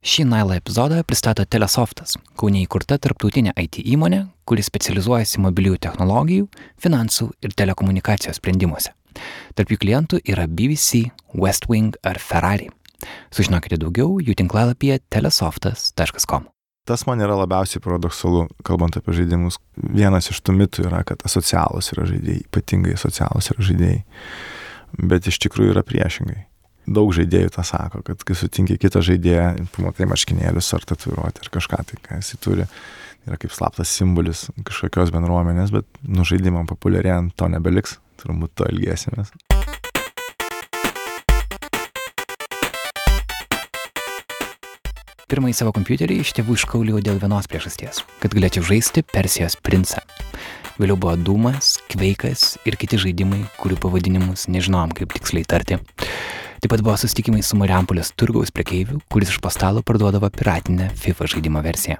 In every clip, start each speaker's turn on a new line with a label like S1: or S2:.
S1: Šį Nailą epizodą pristato Telesoftas, Kaune įkurta tarptautinė IT įmonė, kuri specializuojasi mobiliųjų technologijų, finansų ir telekomunikacijos sprendimuose. Tarp jų klientų yra BBC, West Wing ar Ferrari. Sužinokite daugiau jų tinklalapyje telesoftas.com.
S2: Tas man yra labiausiai paradoksalu, kalbant apie žaidimus. Vienas iš tų mitų yra, kad asocialus yra žaidėjai, ypatingai asocialus yra žaidėjai. Bet iš tikrųjų yra priešingai daug žaidėjų tą sako, kad kai sutinki kitą žaidėją, pamatai marškinėlius ar tatuiruoti ar kažką tai, ką jisai turi, yra kaip slaptas simbolis kažkokios bendruomenės, bet nu žaidimam populiarėjant to nebeliks, turbūt to ilgėsimės.
S1: Pirmąjį savo kompiuterį iš tėvų iškauliau dėl vienos priežasties - kad galėčiau žaisti Persijos princą. Vėliau buvo Dūmas, Kveikas ir kiti žaidimai, kurių pavadinimus nežinom kaip tiksliai tarti. Taip pat buvo susitikimai su Mariampolės turgaus prekeiviu, kuris iš pastalo parduodavo piratinę FIFA žaidimo versiją.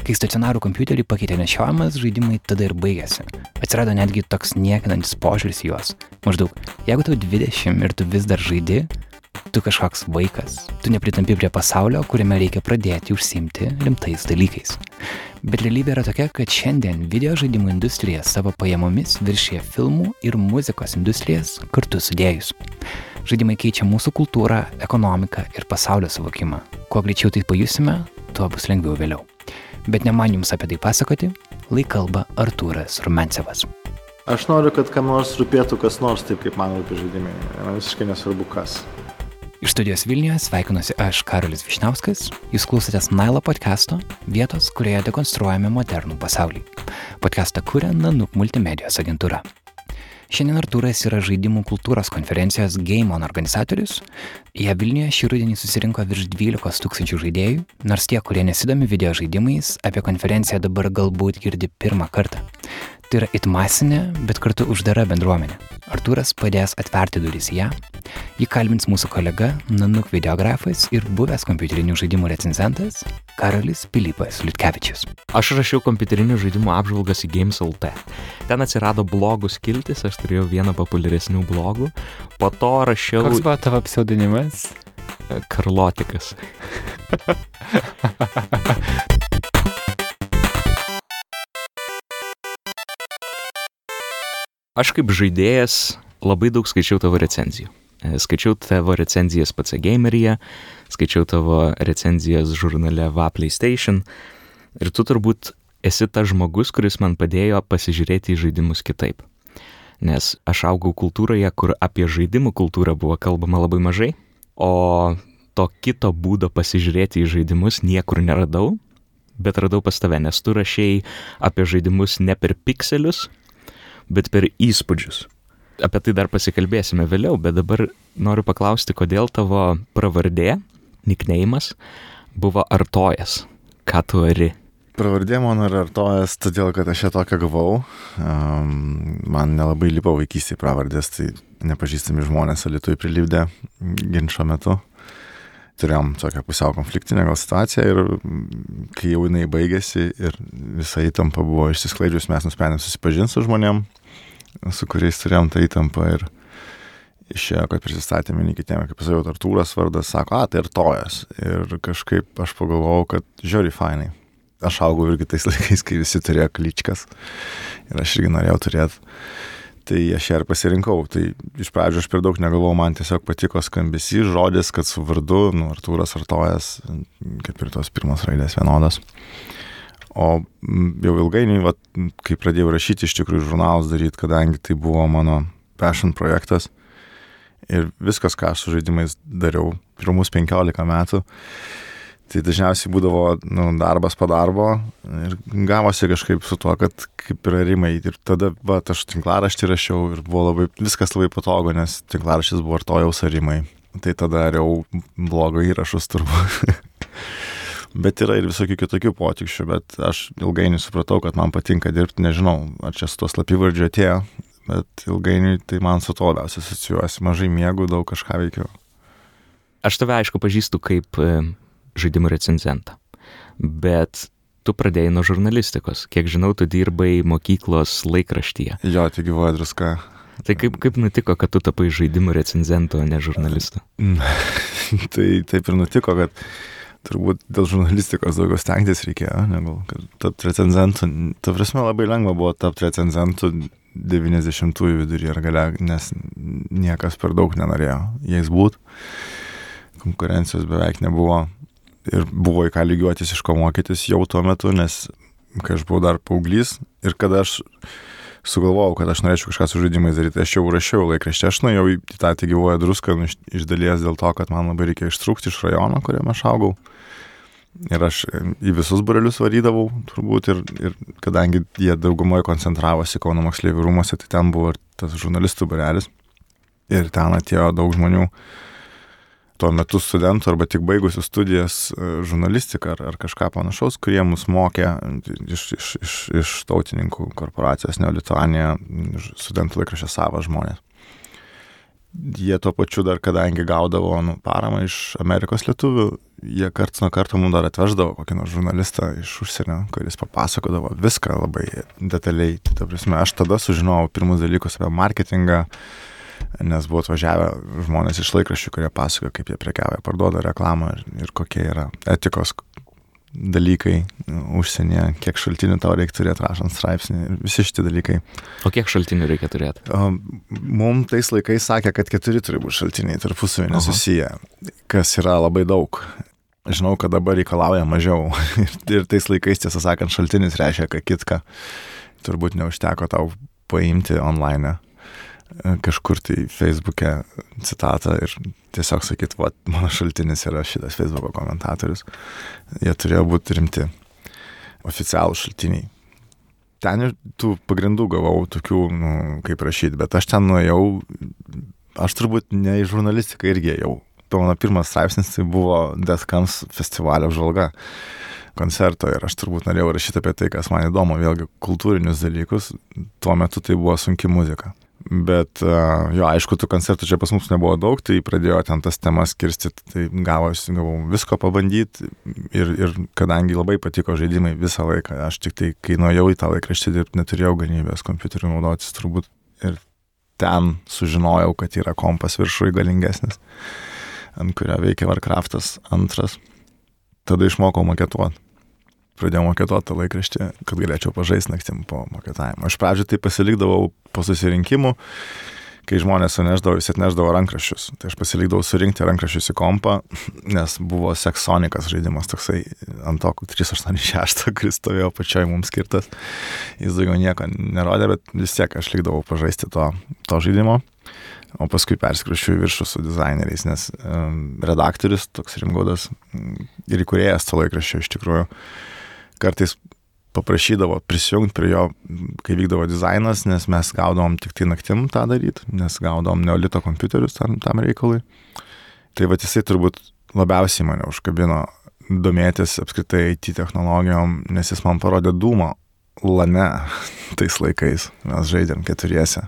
S1: Kai stacionarų kompiuterį pakeitė nešiojamas, žaidimai tada ir baigėsi. Atsirado netgi toks niekinantis požiūris į juos. Maždaug, jeigu tau 20 ir tu vis dar žaidi, tu kažkoks vaikas, tu nepritampi prie pasaulio, kuriame reikia pradėti užsimti rimtais dalykais. Bet realybė yra tokia, kad šiandien video žaidimų industrija savo pajamomis viršė filmų ir muzikos industrijas kartu sudėjus. Žaidimai keičia mūsų kultūrą, ekonomiką ir pasaulio suvokimą. Kuo greičiau tai pajusime, tuo bus lengviau vėliau. Bet ne man jums apie tai pasakoti, lai kalba Artūras Rumencevas.
S2: Aš noriu, kad kam nors rūpėtų kas nors taip, kaip man rūpi žaidimai. Man visiškai nesvarbu kas.
S1: Iš studijos Vilniuje sveikinuosi aš Karolis Višniauskas, jūs klausotės Nailo podcast'o, vietos, kurioje dekonstruojame modernų pasaulį. Podcast'ą kuria Nanuk multimedijos agentūra. Šiandien Artūras yra žaidimų kultūros konferencijos Game On organizatorius. Ją Vilniuje šį rudenį susirinko virš 12 tūkstančių žaidėjų, nors tie, kurie nesidomi video žaidimais, apie konferenciją dabar galbūt girdi pirmą kartą. Tai yra it masinė, bet kartu uždara bendruomenė. Artūras padės atverti duris ją. Jį kalbins mūsų kolega, Nanuk videografas ir buvęs kompiuterinių žaidimų recenzentas Karolis Pilypas Liutkevičius.
S3: Aš rašiau kompiuterinių žaidimų apžvalgas į Games.lt. Ten atsirado blogų skiltis, aš turėjau vieną populiaresnių blogų. Po to rašiau...
S4: Koks buvo tavo pseudonimas?
S3: Karlotikas. Aš kaip žaidėjas labai daug skaičiau tavo recenzijų. Skaičiau tavo recenzijas pats gameryje, skaičiau tavo recenzijas žurnale Va PlayStation ir tu turbūt esi tas žmogus, kuris man padėjo pasižiūrėti į žaidimus kitaip. Nes aš augau kultūroje, kur apie žaidimų kultūrą buvo kalbama labai mažai, o to kito būdo pasižiūrėti į žaidimus niekur neradau, bet radau pas tave, nes tu rašiai apie žaidimus ne per pikselius, bet per įspūdžius. Apie tai dar pasikalbėsime vėliau, bet dabar noriu paklausti, kodėl tavo pravardė, nikneimas, buvo artojas. Ką tu ari?
S2: Pravardė mano yra artojas, todėl kad aš ją tokią gavau. Um, man nelabai lipo vaikystėje pravardės, tai nepažįstami žmonės alitui prilipdė ginčio metu. Turėjom tokią pusiau konfliktinę gal situaciją ir kai jau jinai baigėsi ir visa įtampa buvo išsisklaidžius, mes nusprendėm susipažinti su žmonėm, su kuriais turėjom tą įtampą ir išėjo, kad prisistatėme vieni kitiem, kaip sakiau, Artūras vardas, sako, a, tai Artojas. Ir kažkaip aš pagalvojau, kad žiūri fainai. Aš augau irgi tais laikais, kai visi turėjo kličkas ir aš irgi norėjau turėti. Tai aš ją ir pasirinkau. Tai iš pradžių aš per daug negalvojau, man tiesiog patiko skambesys, žodis, kad su vardu, nu, Artūras Artojas, kaip ir tos pirmos raidės vienodas. O jau ilgainiui, vat, kai pradėjau rašyti iš tikrųjų žurnalus daryti, kadangi tai buvo mano passion projektas ir viskas, ką aš su žaidimais dariau pirmus 15 metų, tai dažniausiai būdavo nu, darbas po darbo ir gavosi kažkaip su tuo, kad kaip yra rimai. Ir tada, va, aš tinklaraštį rašiau ir buvo labai, viskas labai patogu, nes tinklaraštis buvo artojaus arimai. Tai tada dariau blogo įrašus turbūt. bet yra ir visokių kitokių potikščių, bet aš ilgainiui supratau, kad man patinka dirbti, nežinau, ar čia su to slapyvardžiu atėjo, bet ilgainiui tai man su to labiausiai asocijuosi, mažai mėgų, daug kažką veikiu.
S3: Aš tave aišku pažįstu kaip e, žaidimų recenzentą, bet tu pradėjai nuo žurnalistikos. Kiek žinau, tu dirbai mokyklos laikraštyje.
S2: Jo, tai gyvoja druska.
S3: Tai kaip, kaip nutiko, kad tu tapai žaidimų recenzentu, o ne žurnalistu?
S2: tai taip ir nutiko, kad turbūt dėl žurnalistikos daugiau stengtis reikėjo, negu kad tapti recenzentu. Ta prasme labai lengva buvo tapti recenzentu 90-ųjų viduryje ir gale, nes niekas per daug nenorėjo jais būti. Konkurencijos beveik nebuvo ir buvo į ką lygiuotis, iš ko mokytis jau tuo metu, nes kai aš buvau dar paauglys ir kada aš sugalvojau, kad aš norėčiau kažką su žaidimais daryti. Aš jau rašiau laikraštį, aš nuėjau į tą gyvoją druską nu, iš, iš dalies dėl to, kad man labai reikia ištrūkti iš rajono, kuriame aš augau. Ir aš į visus burelius varydavau, turbūt, ir, ir kadangi jie daugumoje koncentravosi Kauno moksleivių rūmose, tai ten buvo ir tas žurnalistų burelis. Ir ten atėjo daug žmonių, tuo metu studentų arba tik baigusių studijas e, žurnalistiką ar, ar kažką panašaus, kurie mus mokė iš, iš, iš, iš tautininkų korporacijos Neolituanija, studentų laikraščio savo žmonės jie tuo pačiu dar, kadangi gaudavo nu, paramą iš Amerikos lietuvių, jie karts nuo karto mums dar atveždavo kokį nors žurnalistą iš užsienio, kuris papasakodavo viską labai detaliai. Ta prasme, aš tada sužinojau pirmus dalykus apie marketingą, nes buvo atvažiavę žmonės iš laikraščių, kurie pasakoja, kaip jie prekiavia, parduoda reklamą ir, ir kokie yra etikos dalykai užsienyje, kiek šaltinių tau reikia turėti rašant straipsnį, visi šitie dalykai.
S3: O kiek šaltinių reikia turėti?
S2: Mums tais laikais sakė, kad keturi turi būti šaltiniai tarpusavį nesusiję, kas yra labai daug. Žinau, kad dabar reikalauja mažiau. ir tais laikais, tiesą sakant, šaltinis reiškia, kad kitką turbūt neužteko tau paimti online kažkur tai Facebook'e citatą ir tiesiog sakyt, va, mano šaltinis yra šitas Facebook'o komentatorius. Jie turėjo būti rimti, oficialų šaltiniai. Ten ir tų pagrindų gavau tokių, nu, kaip rašyti, bet aš ten nuėjau, aš turbūt ne į žurnalistiką irgi jau. Mano pirmas straipsnis tai buvo Comes festivalio žvalga koncerto ir aš turbūt norėjau rašyti apie tai, kas man įdomu, vėlgi kultūrinius dalykus. Tuo metu tai buvo sunki muzika. Bet jo, aišku, tų koncertų čia pas mus nebuvo daug, tai pradėjo ten tas temas kirstyti, tai gavosi, gavau visko pabandyti ir, ir kadangi labai patiko žaidimai visą laiką, aš tik tai, kai nuėjau į tą laikraštį dirbti, neturėjau galimybės kompiuteriu naudotis turbūt ir ten sužinojau, kad yra kompas viršui galingesnis, ant kurio veikia Warcraftas antras. Tada išmokau maketuoti pradėjau maketuoti tą laikraštį, kad galėčiau pažaisti naktim po maketavimo. Aš pradžioje tai pasilikdavau po susirinkimų, kai žmonės suneždavo, vis atneždavo rankraščius. Tai aš pasilikdavau surinkti rankraščius į kompą, nes buvo seksonikas žaidimas toksai ant to 386, kuris stovėjo pačioj mums skirtas. Jis daugiau nieko nerodė, bet vis tiek aš likdavau pažaisti to, to žaidimo. O paskui perskrušiu į viršų su dizaineriais, nes um, redaktorius, toks rimgaudas ir įkūrėjas to laikraščio iš tikrųjų, uh, kartais paprašydavo prisijungti prie jo, kai vykdavo dizainas, nes mes gaudavom tik tai naktim tą daryti, nes gaudavom neolito kompiuterius tam, tam reikalui. Tai va jisai turbūt labiausiai mane užkabino domėtis apskritai IT technologijom, nes jis man parodė dūmą lane tais laikais. Mes žaidėm keturiese.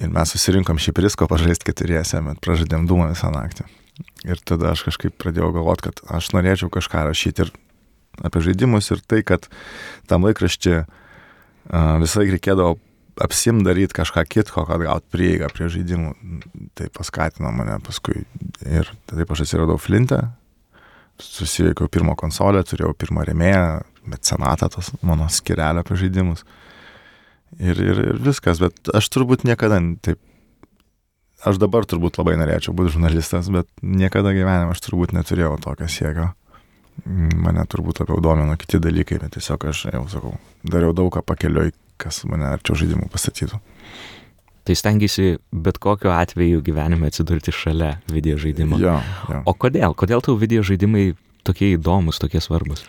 S2: Ir mes susirinkom šį prisko pažaisti keturiese, bet pražaidėm dūmą visą naktį. Ir tada aš kažkaip pradėjau galvoti, kad aš norėčiau kažką rašyti ir apie žaidimus ir tai, kad tam laikraščiui visai reikėdavo apsim daryti kažką kitko, kad gaut prieigą prie žaidimų. Tai paskatino mane paskui ir taip aš atsiradau Flintę, susiveikiau pirmą konsolę, turėjau pirmą remėją, mecenatą tos mano skirelio apie žaidimus. Ir, ir, ir viskas, bet aš turbūt niekada taip, aš dabar turbūt labai norėčiau būti žurnalistas, bet niekada gyvenime aš turbūt neturėjau tokio siekio mane turbūt labiau domino kiti dalykai, bet tiesiog aš jau sakau, dariau daug ką pakelioj, kas mane arčiau žaidimų pastatytų.
S3: Tai stengiasi bet kokiu atveju gyvenime atsidurti šalia video žaidimo.
S2: Jo, jo.
S3: O kodėl? Kodėl tau video žaidimai tokie įdomus, tokie svarbus?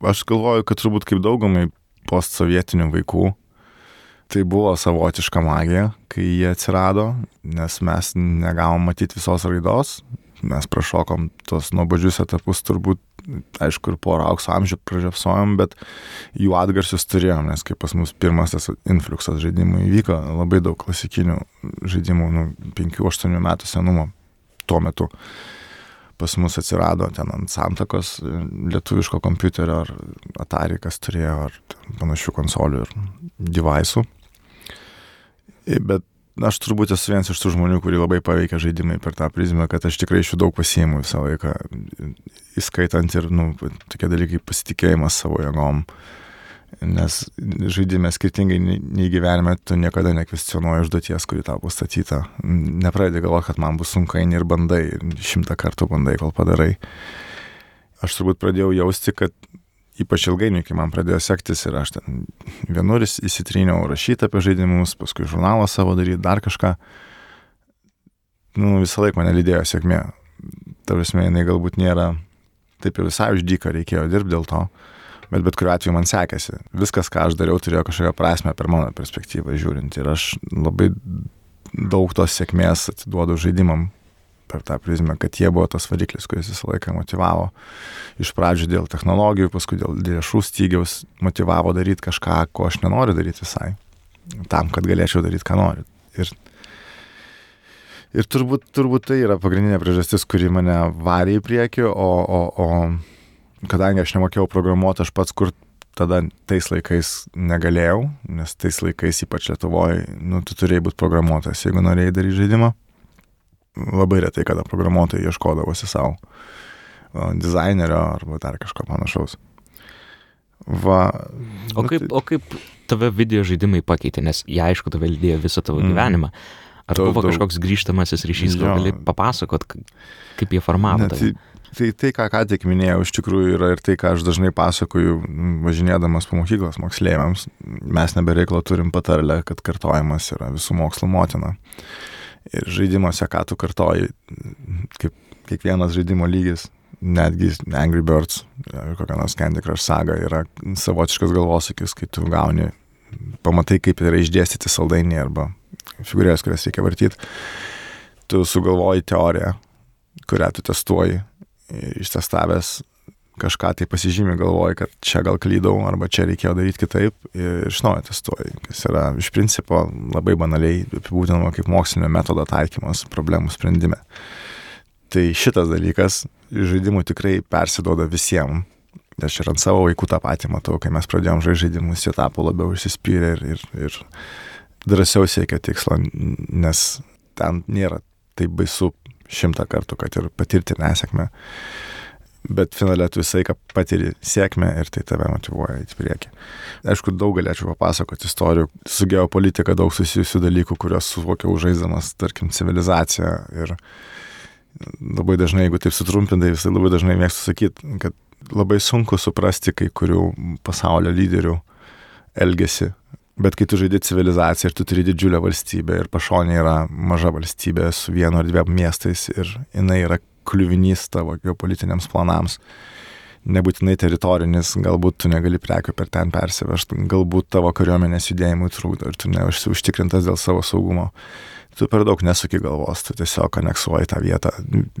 S2: Aš galvoju, kad turbūt kaip daugumai postsovietinių vaikų, tai buvo savotiška magija, kai jie atsirado, nes mes negavom matyti visos raidos, mes prašokom tos nuobodžius etapus turbūt aišku, ir porą aukso amžių pražiopsojom, bet jų atgarsius turėjom, nes kaip pas mus pirmas tas influxas žaidimų įvyko, labai daug klasikinių žaidimų, nu, 5-8 metų senumo tuo metu pas mus atsirado ten ant santakos lietuviško kompiuterio ar Atari, kas turėjo, ar panašių konsolių ir devaisų. Bet aš turbūt esu vienas iš tų žmonių, kurį labai paveikia žaidimai per tą prizmę, kad aš tikrai iš jų daug pasiimu visą laiką, įskaitant ir, nu, tokie dalykai pasitikėjimas savo jėgom. Nes žaidime skirtingai nei gyvenime, tu niekada nekvestionuoji užduoties, kuri tau pastatyta. Nepradedi galvoti, kad man bus sunku, eini ir bandai, šimtą kartų bandai, kol padarai. Aš turbūt pradėjau jausti, kad ypač ilgainiui, kai man pradėjo sektis ir aš ten vienur įsitryniau rašyti apie žaidimus, paskui žurnalą savo daryti, dar kažką. Nu, visą laiką mane lydėjo sėkmė. Ta prasme, jinai galbūt nėra taip jau visai uždyka, reikėjo dirbti dėl to, bet bet kuriuo atveju man sekėsi. Viskas, ką aš dariau, turėjo kažkokią prasme per mano perspektyvą žiūrint ir aš labai daug tos sėkmės atiduodu žaidimam, per tą prizmę, kad jie buvo tas variklis, kuris visą laiką motivavo. Iš pradžių dėl technologijų, paskui dėl lėšų stygiaus motivavo daryti kažką, ko aš nenoriu daryti visai. Tam, kad galėčiau daryti, ką noriu. Ir, ir turbūt, turbūt tai yra pagrindinė priežastis, kuri mane varė į priekį, o, o, o kadangi aš nemokėjau programuoti, aš pats kur tada tais laikais negalėjau, nes tais laikais, ypač Lietuvoje, nu, tu turėjai būti programuotojas, jeigu norėjai daryti žaidimą labai retai kada programuotojai ieškodavosi savo dizainerio arba dar kažko panašaus. Va,
S3: o, kaip, tai... o kaip tave video žaidimai pakeitė, nes jie aišku tave lydėjo visą tavo mm. gyvenimą. Ar daug, buvo daug... kažkoks grįžtamasis ryšys, gal gali papasakot, kaip jie formavo
S2: tai, tai tai, ką ką tik minėjau, iš tikrųjų yra ir tai, ką aš dažnai pasakoju, važinėdamas po mokyklos moksleiviams. Mes nebereiklo turim patarlę, kad kartojimas yra visų mokslo motina. Ir žaidimuose, ką tu kartoji, kaip kiekvienas žaidimo lygis, netgi Angry Birds ar kokia nors Candy Crush saga yra savotiškas galvosakis, kai tu gauni, pamatai, kaip yra išdėstyti saldainiai arba figūrės, kurias reikia vartyti. Tu sugalvoji teoriją, kurią tu testuoji, ištestavęs kažką tai pasižymė, galvoji, kad čia gal klydau, arba čia reikėjo daryti kitaip ir iš naujo testuoji, kas yra iš principo labai banaliai apibūdinama kaip mokslinio metodo taikymas problemų sprendime. Tai šitas dalykas žaidimų tikrai persidoda visiems. Aš ir ant savo vaikų tą patį matau, kai mes pradėjom žaisti žaidimus, jie tapo labiau išsispyrę ir, ir, ir drąsiau siekia tikslo, nes ten nėra taip baisu šimtą kartų, kad ir patirti nesėkmę bet finale tu visą laiką patiri sėkmę ir tai tave motivuoja į priekį. Aišku, daug galėčiau papasakoti istorijų, su geopolitika daug susijusių dalykų, kuriuos suvokiau žaisdamas, tarkim, civilizaciją. Ir labai dažnai, jeigu taip sutrumpintai, visai labai dažnai mėgstu sakyti, kad labai sunku suprasti kai kurių pasaulio lyderių elgesį. Bet kai tu žaidži civilizaciją ir tu turi didžiulę valstybę ir pašonė yra maža valstybė su vienu ar dviem miestais ir jinai yra kliuvinys tavo geopolitiniams planams. Nebūtinai teritorinis, galbūt tu negali prekių per ten persivežti, galbūt tavo kariuomenės judėjimui trūkdo ir tu neužtikrintas dėl savo saugumo. Tu per daug nesuki galvos, tu tiesiog aneksuoji tą vietą.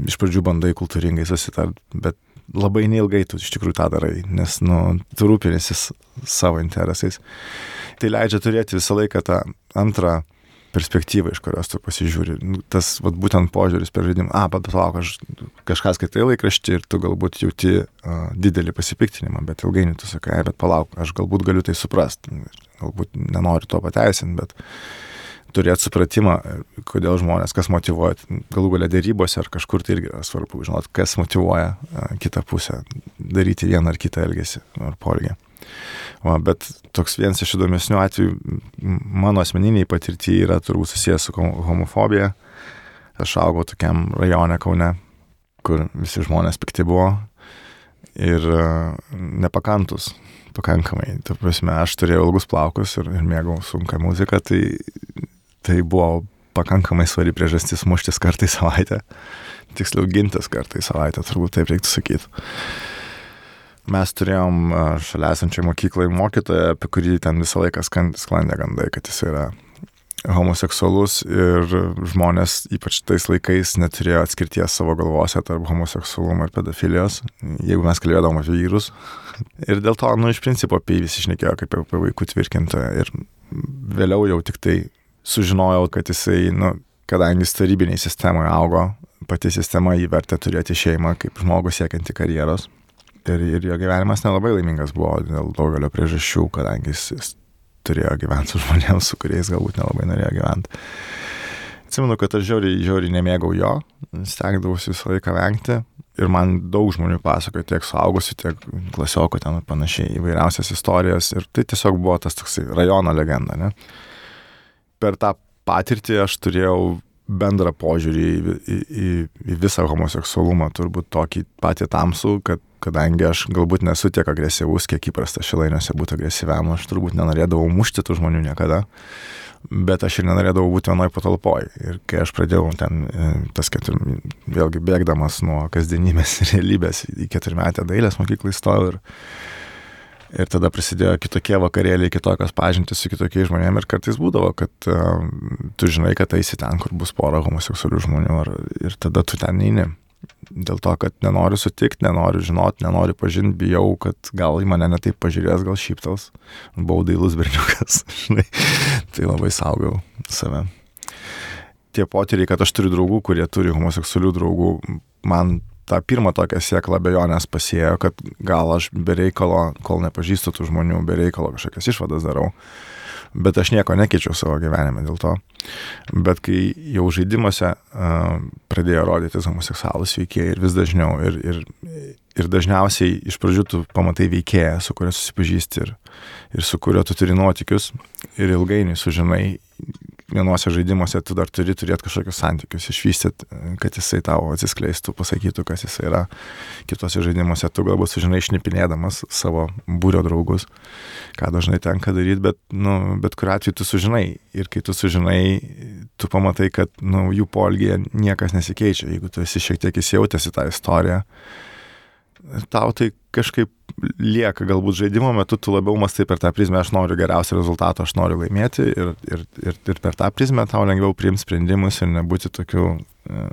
S2: Iš pradžių bandai kultūringai susitart, bet labai neilgai tu iš tikrųjų tą darai, nes nu, tu rūpinėsi savo interesais. Tai leidžia turėti visą laiką tą antrą perspektyva, iš kurios tu pasižiūri. Nu, tas vat, būtent požiūris per žaidimą, a, bet palauk, aš kažkas skaitai laikraštį ir tu galbūt jauti uh, didelį pasipiktinimą, bet ilgainiui tu sakai, bet palauk, aš galbūt galiu tai suprasti, galbūt nenoriu to pateisinti, bet turėti supratimą, kodėl žmonės, kas motivuoja, galų galia dėrybose ar kažkur tai irgi svarbu žinot, kas motivuoja uh, kitą pusę daryti vieną ar kitą elgesį ar polgį. Va, bet toks vienas iš įdomesnių atvejų mano asmeniniai patirtį yra turbūt susijęs su homofobija. Aš augau tokiam rajone Kaune, kur visi žmonės pikti buvo ir uh, nepakantus pakankamai. Tu prasme, aš turėjau ilgus plaukus ir, ir mėgau sunką muziką, tai, tai buvo pakankamai svari priežastis muštis kartą į savaitę. Tiksliau, gintis kartą į savaitę, turbūt taip reiktų sakyti mes turėjom šalia esančiai mokyklai mokytoją, apie kurį ten visą laiką sklandė gandai, kad jis yra homoseksualus ir žmonės ypač tais laikais neturėjo atskirties savo galvose tarp homoseksualumo ir pedofilijos, jeigu mes kalbėdavom apie vyrus. Ir dėl to, nu, iš principo apie jį visi išnekėjo kaip apie vaikų tvirkintoją. Ir vėliau jau tik tai sužinojau, kad jisai, nu, kadangi jis tarybiniai sistemoje augo, pati sistema įvertė turėti šeimą kaip žmogus siekianti karjeros ir, ir jo gyvenimas nelabai laimingas buvo dėl daugelio priežasčių, kadangi jis, jis turėjo gyventi su žmonėms, su kuriais galbūt nelabai norėjo gyventi. Atsimenu, kad aš žiauriai, žiauriai nemėgau jo, stengdavausi visą laiką vengti. Ir man daug žmonių pasakojo, tiek suaugusių, tiek klasiokų ten panašiai, įvairiausias istorijas. Ir tai tiesiog buvo tas toksai rajono legenda. Ne? Per tą patirtį aš turėjau bendrą požiūrį į, į, į, į visą homoseksualumą, turbūt tokį patį tamsų, kad kadangi aš galbūt nesu tiek agresyvus, kiek įprasta šilainiuose būti agresyviam, aš turbūt nenorėdavau mušti tų žmonių niekada, bet aš ir nenorėdavau būti vienoj patalpoj. Ir kai aš pradėjau ten, e, tas ketur, vėlgi bėgdamas nuo kasdienybės ir realybės į keturmetę dailės mokyklą įstojau ir Ir tada prasidėjo kitokie vakarėliai, kitokios pažintys su kitokiais žmonėmis ir kartais būdavo, kad uh, tu žinai, kad eisi ten, kur bus pora homoseksualių žmonių ar, ir tada tu ten neini. Dėl to, kad nenoriu sutikti, nenoriu žinoti, nenoriu pažinti, bijau, kad gal į mane netaip pažiūrės, gal šyptels. Buvau dailus berniukas, žinai. tai labai saugau save. Tie potyriai, kad aš turiu draugų, kurie turi homoseksualių draugų, man tą pirmą tokią sėklą bejonės pasėjo, kad gal aš be reikalo, kol nepažįstu tų žmonių, be reikalo kažkokias išvadas darau. Bet aš nieko nekeičiau savo gyvenime dėl to. Bet kai jau žaidimuose uh, pradėjo rodytis homoseksualus veikėjai ir vis dažniau, ir, ir, ir dažniausiai iš pradžių tu pamatai veikėją, su kuria susipažįsti ir, ir su kurio tu turi nuotikius, ir ilgainiui sužinai, vienuose žaidimuose tu dar turi turėti kažkokius santykius, išvystyti, kad jisai tau atsiskleistų, pasakytų, kas jisai yra. Kitose žaidimuose tu galbūt sužinai šnipinėdamas savo būrio draugus, ką dažnai tenka daryti, bet, nu, bet kuriu atveju tu sužinai. Ir kai tu sužinai, tu pamatai, kad nu, jų polgėje niekas nesikeičia. Jeigu tu esi šiek tiek įsijautęs į tą istoriją, tau tai kažkaip lieka, galbūt žaidimo metu tu labiau mastai per tą prizmę, aš noriu geriausią rezultatą, aš noriu laimėti ir, ir, ir, ir per tą prizmę tau lengviau priimti sprendimus ir nebūti tokiu e,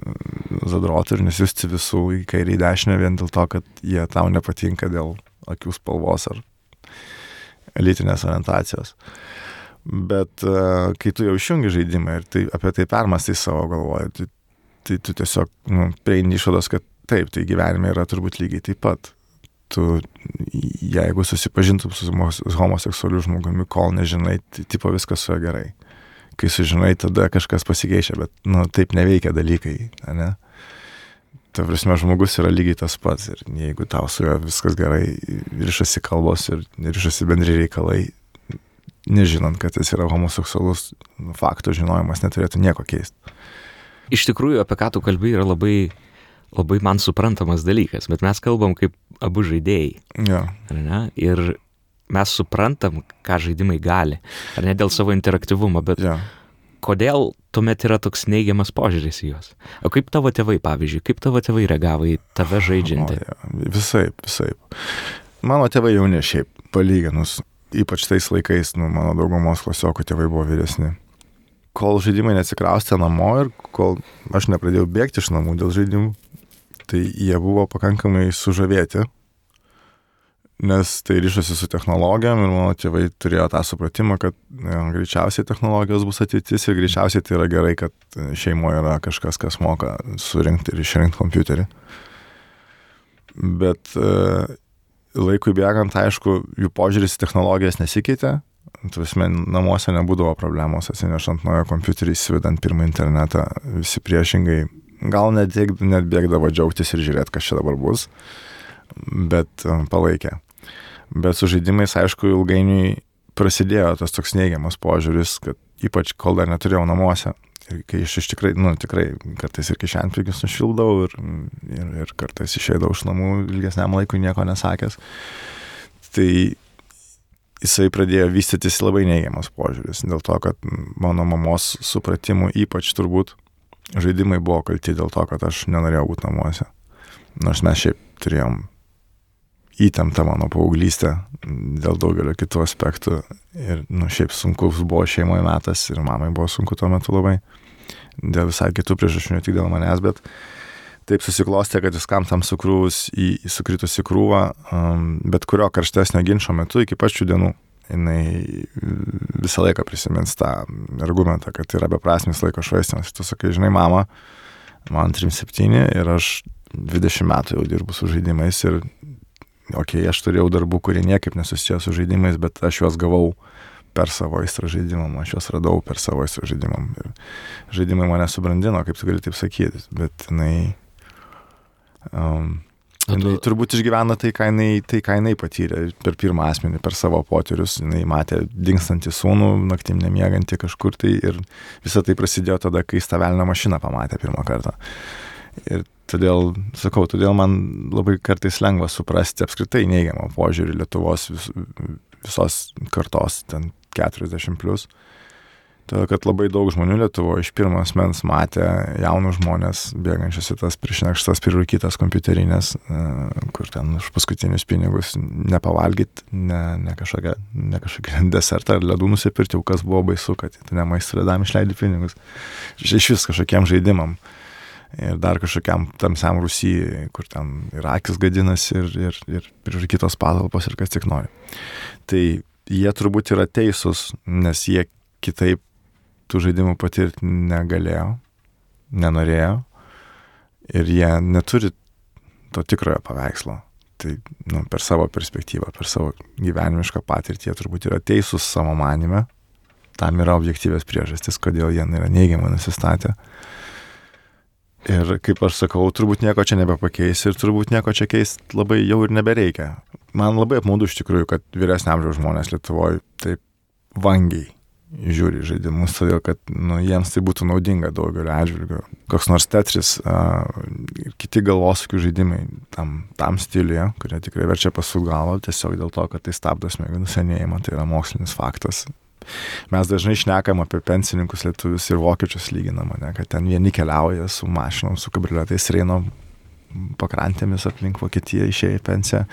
S2: zadrotu ir nesiusti visų į kairį į dešinę vien dėl to, kad jie tau nepatinka dėl akių spalvos ar elitinės orientacijos. Bet e, kai tu jau išjungi žaidimą ir tai, apie tai permastai savo galvoje, tai, tai tu tiesiog nu, prieini išvados, kad taip, tai gyvenime yra turbūt lygiai taip pat. Tu, jeigu susipažintum su homoseksualiu žmogumi, kol nežinai, tai tipo viskas su juo gerai. Kai sužinai, tada kažkas pasikeičia, bet, nu, taip neveikia dalykai, ne? Ta prasme, žmogus yra lygiai tas pats ir jeigu tau su juo viskas gerai, ryšasi kalbos ir ryšasi bendri reikalai, nežinant, kad jis yra homoseksualus, nu, faktų žinojimas neturėtų nieko keisti.
S3: Iš tikrųjų, apie ką tu kalbėjai, yra labai labai man suprantamas dalykas, bet mes kalbam kaip abu žaidėjai.
S2: Ja.
S3: Ir mes suprantam, ką žaidimai gali. Ar ne dėl savo interaktyvumo, bet
S2: Ja.
S3: kodėl tuomet yra toks neigiamas požiūris į juos? O kaip tavo tėvai, pavyzdžiui, kaip tavo tėvai reagavo į tave žaidžiantį?
S2: O, ja. Visaip, visaip. Mano tėvai jauni šiaip, palyginus, ypač tais laikais, nu, mano daugumos klasiokų tėvai buvo vyresni. Kol žaidimai neatsikraustė namo ir kol aš nepradėjau bėgti iš namų dėl žaidimų, tai jie buvo pakankamai sužavėti, nes tai ryšosi su technologijom ir mano tėvai turėjo tą supratimą, kad ja, greičiausiai technologijos bus ateitis ir greičiausiai tai yra gerai, kad šeimoje yra kažkas, kas moka surinkti ir išrinkti kompiuterį. Bet e, laikui bėgant, aišku, jų požiūris į technologijas nesikeitė. Tuvasme, namuose nebūdavo problemos atsinešant naują kompiuterį, įsivedant pirmą internetą, visi priešingai gal net, net bėgdavo džiaugtis ir žiūrėti, kas čia dabar bus, bet e, palaikė. Bet su žaidimais, aišku, ilgainiui prasidėjo tas toks neigiamas požiūris, kad ypač kol dar neturėjau namuose. Ir kai aš iš tikrai, nu tikrai, kartais ir kišenpigius nušildavau ir, ir, ir kartais išeidavau iš namų ilgesniam laikui nieko nesakęs. Tai jisai pradėjo vystytis labai neigiamas požiūris, dėl to, kad mano mamos supratimu ypač turbūt žaidimai buvo kalti dėl to, kad aš nenorėjau būti namuose. Nors mes šiaip turėjom įtemptą mano paauglystę dėl daugelio kitų aspektų. Ir, nu, šiaip sunkus buvo šeimoje metas ir mamai buvo sunku tuo metu labai. Dėl visai kitų priežasčių, ne tik dėl manęs, bet taip susiklostė, kad viskam tam sukrūvus į, į sukritusi krūvą, um, bet kurio karštesnio ginčio metu iki pačių dienų jinai visą laiką prisimins tą argumentą, kad yra beprasmis laiko švaistimas. Tu sakai, žinai, mama, man 37 ir aš 20 metų jau dirbu su žaidimais ir, okei, okay, aš turėjau darbų, kurie niekaip nesusiję su žaidimais, bet aš juos gavau per savo aistrą žaidimam, aš juos radau per savo aistrą žaidimam. Ir žaidimai mane subrandino, kaip tu gali taip sakyti, bet jinai... Um, jinai turbūt išgyvena tai ką, jinai, tai, ką jinai patyrė per pirmą asmenį, per savo potyrius. Jinai matė dinkstantį sūnų, naktim nemiegantį kažkur tai ir visa tai prasidėjo tada, kai jis tą velnio mašiną pamatė pirmą kartą. Ir todėl, sakau, todėl man labai kartais lengva suprasti apskritai neigiamą požiūrį Lietuvos vis, visos kartos, ten 40 plus. Todėl, kad labai daug žmonių Lietuvoje iš pirmo asmens matė jaunus žmonės bėgančius į tas priešnekštas, prirūkytas kompiuterinės, e, kur ten už paskutinius pinigus nepavalgyti, ne, ne, kažkokią, ne kažkokį desertą ar ledų nusipirkti, jau kas buvo baisu, kad tu ne maisto ledam išleidi pinigus. Iš vis kažkokiem žaidimam. Ir dar kažkokiam tamsiam Rusijai, kur ten ir akis gadinasi, ir, ir, ir prirūkytos patalpos, ir kas tik nori. Tai jie turbūt yra teisūs, nes jie kitaip tų žaidimų patirti negalėjo, nenorėjo ir jie neturi to tikrojo paveikslo. Tai nu, per savo perspektyvą, per savo gyvenimišką patirtį jie turbūt yra teisūs savo manime. Tam yra objektyvės priežastis, kodėl jie yra neigiamai nusistatę. Ir kaip aš sakau, turbūt nieko čia nebepakeis ir turbūt nieko čia keist labai jau ir nebereikia. Man labai apmaudu iš tikrųjų, kad vyresnio amžiaus žmonės Lietuvoje taip vangiai žiūri žaidimus, todėl kad nu, jiems tai būtų naudinga daugeliu atžvilgių. Koks nors Tetris uh, ir kiti galvosakių žaidimai tam, tam stiliuje, kurie tikrai verčia pasų galvą, tiesiog dėl to, kad tai stabdo smegenų senėjimą, tai yra mokslinis faktas. Mes dažnai šnekam apie pensininkus lietuvius ir vokiečius lyginam, ne, kad ten vieni keliauja su mašinom, su kabrioletais reino pakrantėmis aplink Vokietiją išėję į pensiją,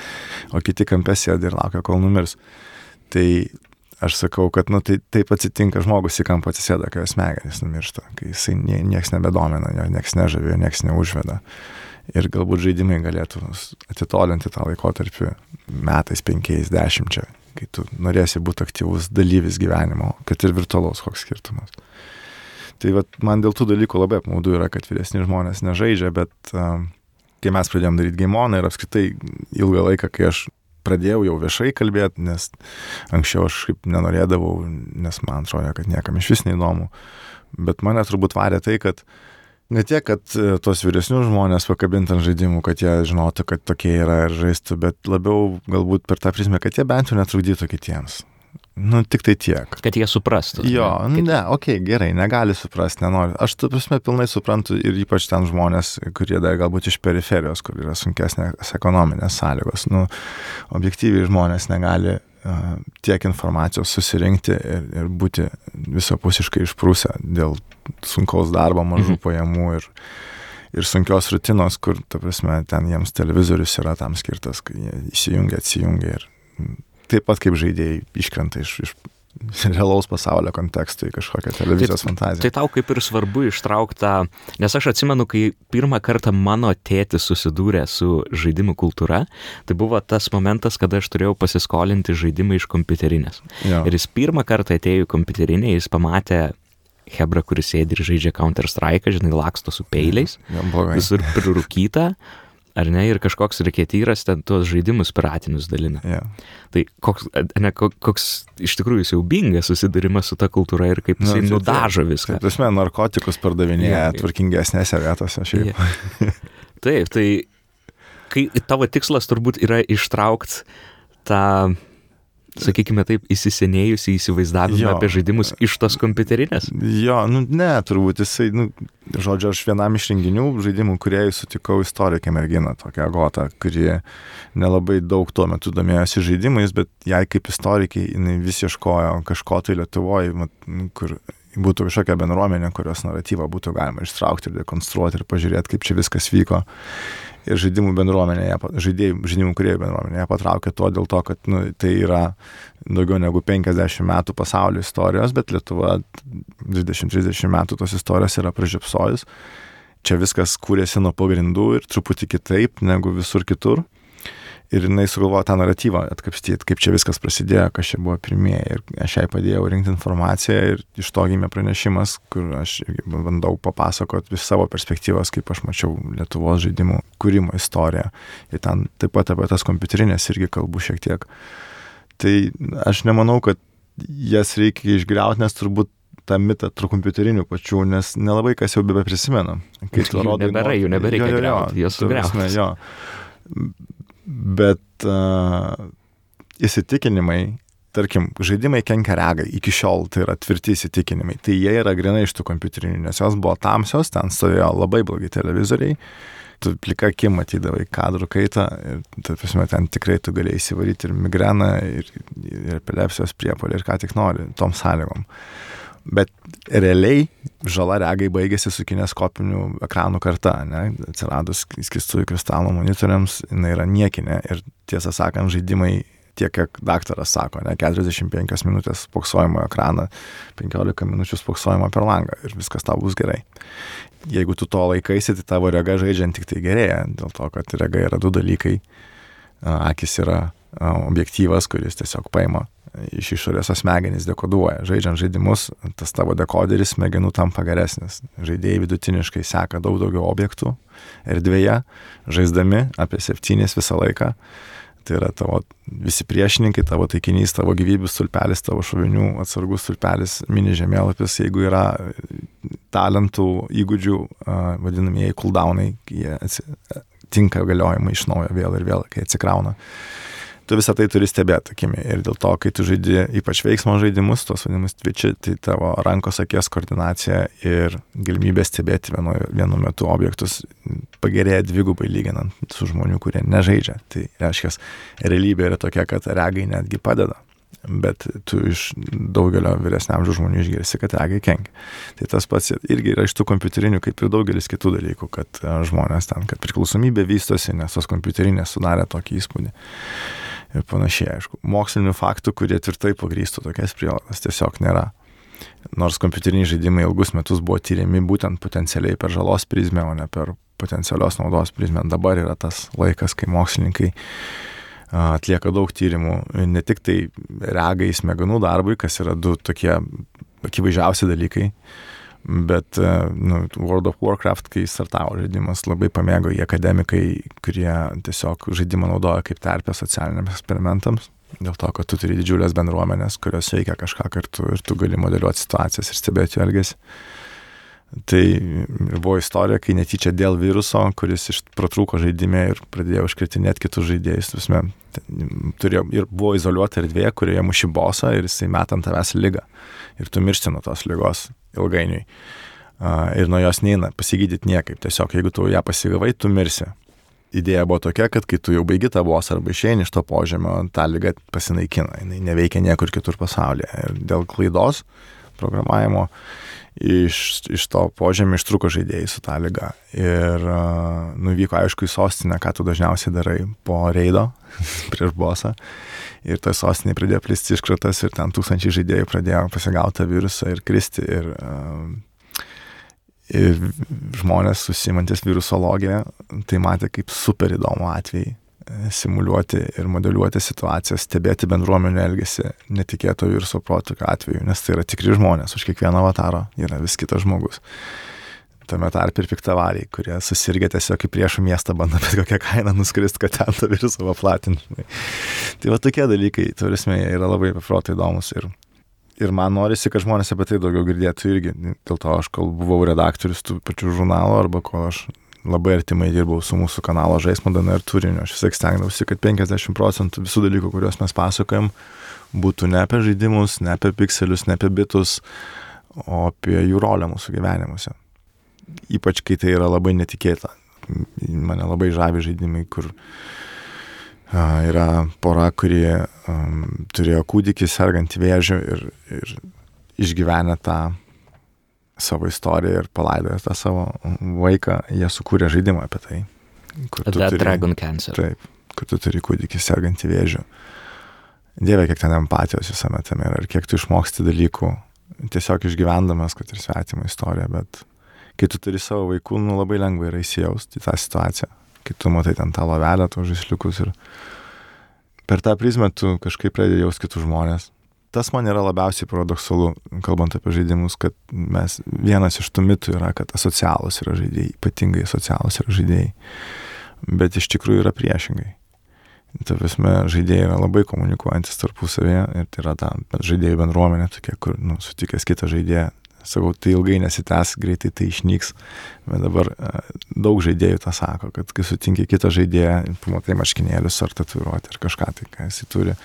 S2: o kiti kampė sėdi ir laukia, kol numirs. Tai aš sakau, kad nu, tai taip atsitinka žmogus į kampą atsisėda, kai jo smegenys numiršta, kai jisai nie, nieks nebedomina, jo nieks nežavė, jo nieks neužveda. Ir galbūt žaidimai galėtų atitolinti tą laikotarpį metais, penkiais, dešimčia, kai tu norėsi būti aktyvus dalyvis gyvenimo, kad ir virtualaus koks skirtumas. Tai vat, man dėl tų dalykų labai apmaudu yra, kad vyresni žmonės nežaidžia, bet uh, kai mes pradėjom daryti gaimoną ir apskritai ilgą laiką, kai aš pradėjau jau viešai kalbėti, nes anksčiau aš kaip nenorėdavau, nes man atrodo, kad niekam iš vis neįdomu. Bet mane turbūt varė tai, kad ne tiek, kad e, tos vyresnius žmonės pakabint ant žaidimų, kad jie žinotų, kad tokie yra ir žaistų, bet labiau galbūt per tą prizmę, kad jie bent jau netrukdytų kitiems. Nu, tik tai tiek.
S3: Kad jie suprastų.
S2: Jo,
S3: Kad-
S2: ne, okei, okay, gerai, negali suprasti, nenori. Aš, tu prasme, pilnai suprantu ir ypač ten žmonės, kurie dar galbūt iš periferijos, kur yra sunkesnės ekonominės sąlygos. Nu, objektyviai žmonės negali uh, tiek informacijos susirinkti ir, ir būti visapusiškai išprūsę dėl sunkaus darbo, mažų
S3: Mhm.
S2: pajamų ir, ir sunkios rutinos, kur, ta prasme, ten jiems televizorius yra tam skirtas, kai jie įsijungia, atsijungia ir taip pat kaip žaidėjai iškrenta iš, iš realaus pasaulio konteksto į kažkokią televizijos fantaziją.
S3: Tai tau kaip ir svarbu ištraukta, nes aš atsimenu, kai pirmą kartą mano tėtis susidūrė su žaidimų kultūra, tai buvo tas momentas, kada aš turėjau pasiskolinti žaidimą iš kompiuterinės.
S2: Jo.
S3: Ir jis pirmą kartą atėjo į kompiuterinę, jis pamatė Hebra, kuris sėdi ir žaidžia Counter Strike, žinai, laksto su peiliais, visur prirūkyta, ar ne, ir kažkoks reketyras ten tuos žaidimus piratinius dalina.
S2: Jo.
S3: Tai koks, ne, ko- koks iš tikrųjų siaubingas susidūrimas su ta kultūra ir kaip
S2: Nu,
S3: jisai
S2: tai
S3: nudažo viską.
S2: prasme, narkotikus pardavinėja
S3: Jo.
S2: tvarkingesnėse vietose šiaip.
S3: Jie- Taip, tai kai tavo tikslas turbūt yra ištraukti tą, sakykime taip, įsisenėjusi įsivaizdavimą
S2: Jo.
S3: apie žaidimus iš tos kompiuterinės.
S2: Jo, nu ne, turbūt jisai, nu, žodžiu, aš vienam iš renginių žaidimų kuriejų sutikau istorikę merginą, tokią agotą, kuri nelabai daug tuo metu domėjosi žaidimais, bet jai kaip istorikiai jinai vis ieškojo kažko tai Lietuvoje, nu, kur būtų kažkokia bendruomenė, kurios naratyvą būtų galima ištraukti ir dekonstruoti ir pažiūrėti, kaip čia viskas vyko. Ir žaidimų bendruomenė, ją pa- žaidėjų, žaidimų kuriejų bendruomenė ją patraukė to dėl to, kad nu, tai yra daugiau negu 50 metų pasaulio istorijos, bet Lietuva 20-30 metų tos istorijos yra pražiopsojus. Čia viskas kūrėsi nuo pagrindų ir truputį kitaip negu visur kitur. Ir jinai sugalvojo tą naratyvą atkapstyti, kaip čia viskas prasidėjo, kas čia buvo pirmieji. Ir aš jai padėjau rinkti informaciją ir iš to gimė pranešimas, kur aš bandau papasakoti iš savo perspektyvos, kaip aš mačiau Lietuvos žaidimų kūrimo istoriją. Ir ten taip pat apie tas kompiuterinės irgi kalbu šiek tiek. Tai aš nemanau, kad jas reikia išgriauti, nes turbūt tą mitą tarp kompiuterinių pačių, nes nelabai kas jau bebe prisimena.
S3: Kai tu rodai, nebėra, jų nebereikia griauti, jos sugriauti.
S2: Jo. Bet uh, įsitikinimai, tarkim, žaidimai kenkia regai, iki šiol tai yra tvirti įsitikinimai, tai jie yra grinai iš tų kompiuterinių, nes jos buvo tamsios, ten stovėjo labai blogi televizoriai, tu plika akim matydavai kadrų kaitą ir, tai prasme, ten tikrai tu galėjai įsivaryti ir migreną, ir, ir epilepsijos priepolį, ir ką tik nori, tom sąlygom. Bet realiai žala regai baigėsi su kineskopiniu ekranų karta, ne? atsiradus skistųjų kristalų monitoriams, jinai yra niekinė ir tiesą sakant, žaidimai tiek, kiek daktaras sako, ne, 45 minutės spoksojimo ekraną, 15 minučių spoksojimo per langą ir viskas tau bus gerai. Jeigu tu to laikaisi, tai tavo rega žaidžiant tik tai gerėja, dėl to, kad rega yra du dalykai. Akis yra objektyvas, kuris tiesiog paima iš išorės smegenys dekoduoja. Žaidžiant žaidimus, tas tavo dekoderis smegenų tampa geresnis. Žaidėjai vidutiniškai seka daug daugiau objektų erdvėje, žaisdami apie septynės visą laiką. Tai yra tavo visi priešininkai, tavo taikinys, tavo gyvybių stulpelis, tavo šovinių atsargus stulpelis, mini žemėlapis, jeigu yra talentų, įgūdžių, vadinamieji cooldownai, jie tinka galiojimai iš naujo vėl ir vėl, kai atsikrauna tu visą tai turi stebėti akimi. Ir dėl to, kai tu žaidži ypač veiksmo žaidimus, tuos vadinamus tvičiai, tai tavo rankos akies koordinacija ir galimybė stebėti vienu, vienu metu objektus pagerėja dvigubai lyginant su žmonių, kurie nežaidžia. Tai reiškia, realybė yra tokia, kad regai netgi padeda. Bet tu iš daugelio vyresniam žmonių išgirsi, kad regai kenkia. Tai tas pats irgi yra iš tų kompiuterinių, kaip ir daugelis kitų dalykų, kad žmonės ten, kad priklausomybė vystosi, nes tos kompiuterinės sudarė tokį įspūdį ir panašiai, aišku. Mokslinių faktų, kurie tvirtai pagrįstų tokias prielaidas, tiesiog nėra. Nors kompiuteriniai žaidimai ilgus metus buvo tyriami būtent potencialiai per žalos prizmę, o ne per potencialios naudos prizmę. Dabar yra tas laikas, kai mokslininkai atlieka daug tyrimų, ne tik tai regai smegenų darbui, kas yra du tokie akivaizdžiausi dalykai, Bet e, nu, World of Warcraft, kai startavo žaidimas, labai pamėgo į akademikai, kurie tiesiog žaidimą naudoja kaip terpę socialiniams eksperimentams. Dėl to, kad tu turi didžiulės bendruomenės, kurios veikia kažką kartu ir tu gali modeliuoti situacijas ir stebėti jų elgesį. Tai buvo istorija, kai netyčia dėl viruso, kuris protrūko žaidime ir pradėjo užkritinėti kitus žaidėjus. Tusme, turėjo, ir buvo izoliuota erdvė, kurioje muši bosą ir jisai metant tavęs lygą. Ir tu miršti nuo tos lygos ilgainiui. Ir nuo jos neina pasigydyti niekaip. Tiesiog jeigu tu ją pasigavai, tu mirsi. Idėja buvo tokia, kad kai tu jau baigi tą bosą arba išeini iš to požemio, ta lyga pasinaikina. Jis neveikia niekur kitur pasaulyje. Ir dėl klaidos programavimo iš, iš to požemio ištruko žaidėjai su tą lyga. Ir uh, nuvyko aišku į sostinę, ką tu dažniausiai darai po reido prieš bosą. Ir toje sostinėje pradėjo plisti iškratas ir ten tūkstančiai žaidėjų pradėjo pasigauti virusą ir kristi. Ir, uh, ir žmonės susimantis virusologiją tai matė kaip super įdomų atvejį simuliuoti ir modeliuoti situacijas, stebėti bendruomenių elgesį netikėto viruso protokio atveju, nes tai yra tikri žmonės, už kiekvieno avataro yra vis kitas žmogus. Tame tarp ir piktavariai, kurie susirgė tiesiog į priešų miestą, bando bet kokią kainą nuskrist, kad ten tą virusą paplatinti. Tai va tokie dalykai, turisme, yra labai paprotai įdomus ir, ir man norisi, kad žmonės apie tai daugiau girdėtų irgi. Dėl to aš kol buvau redaktorius tų pačių žurnalų arba ko aš labai artimai dirbau su mūsų kanalo žaismo DNR turiniu. Aš vis tiek stengdavausi, kad 50 procentų visų dalykų, kuriuos mes pasakojam, būtų ne apie žaidimus, ne apie pikselius, ne apie bitus, o apie jų rolę mūsų gyvenimuose. Ypač kai tai yra labai netikėta. Mane labai žavi žaidimai, kur yra pora, kurie um, turėjo kūdikį sergantį vėžių ir, ir išgyvenę tą savo istoriją ir palaidojo tą savo vaiką, jie sukūrė žaidimą apie tai.
S3: The turi, Dragon Cancer.
S2: Taip, kur tu turi kūdikį sergantį vėžių. Dieve, kiek ten empatijos visame tame yra ir kiek tu išmoksti dalykų, tiesiog išgyvendamas, kad ir svetimą istoriją, bet kai tu turi savo vaikų, nu labai lengva yra įsijausti į tą situaciją, kai tu matai ten tą lavelę, tos žaisliukus ir per tą prizmę tu kažkaip pradedi jausti kitus žmonės tas man yra labiausiai paradoksalu, kalbant apie žaidimus, kad mes, vienas iš tų mitų yra, kad asocialus yra žaidėjai, ypatingai asocialus yra žaidėjai, bet iš tikrųjų yra priešingai. Ta prasme, žaidėjai yra labai komunikuojantis tarpusavėje ir tai yra ta žaidėjų bendruomenė tokia, kur, nu, sutikęs kitą žaidėją, sakau, tai ilgai nesitęs, greitai tai išnyks, bet dabar e, daug žaidėjų tą sako, kad kai sutinki kitą žaidėją, pamatai marškinėlius ar tatuiruoti ar kažką, tai ką jisai turi,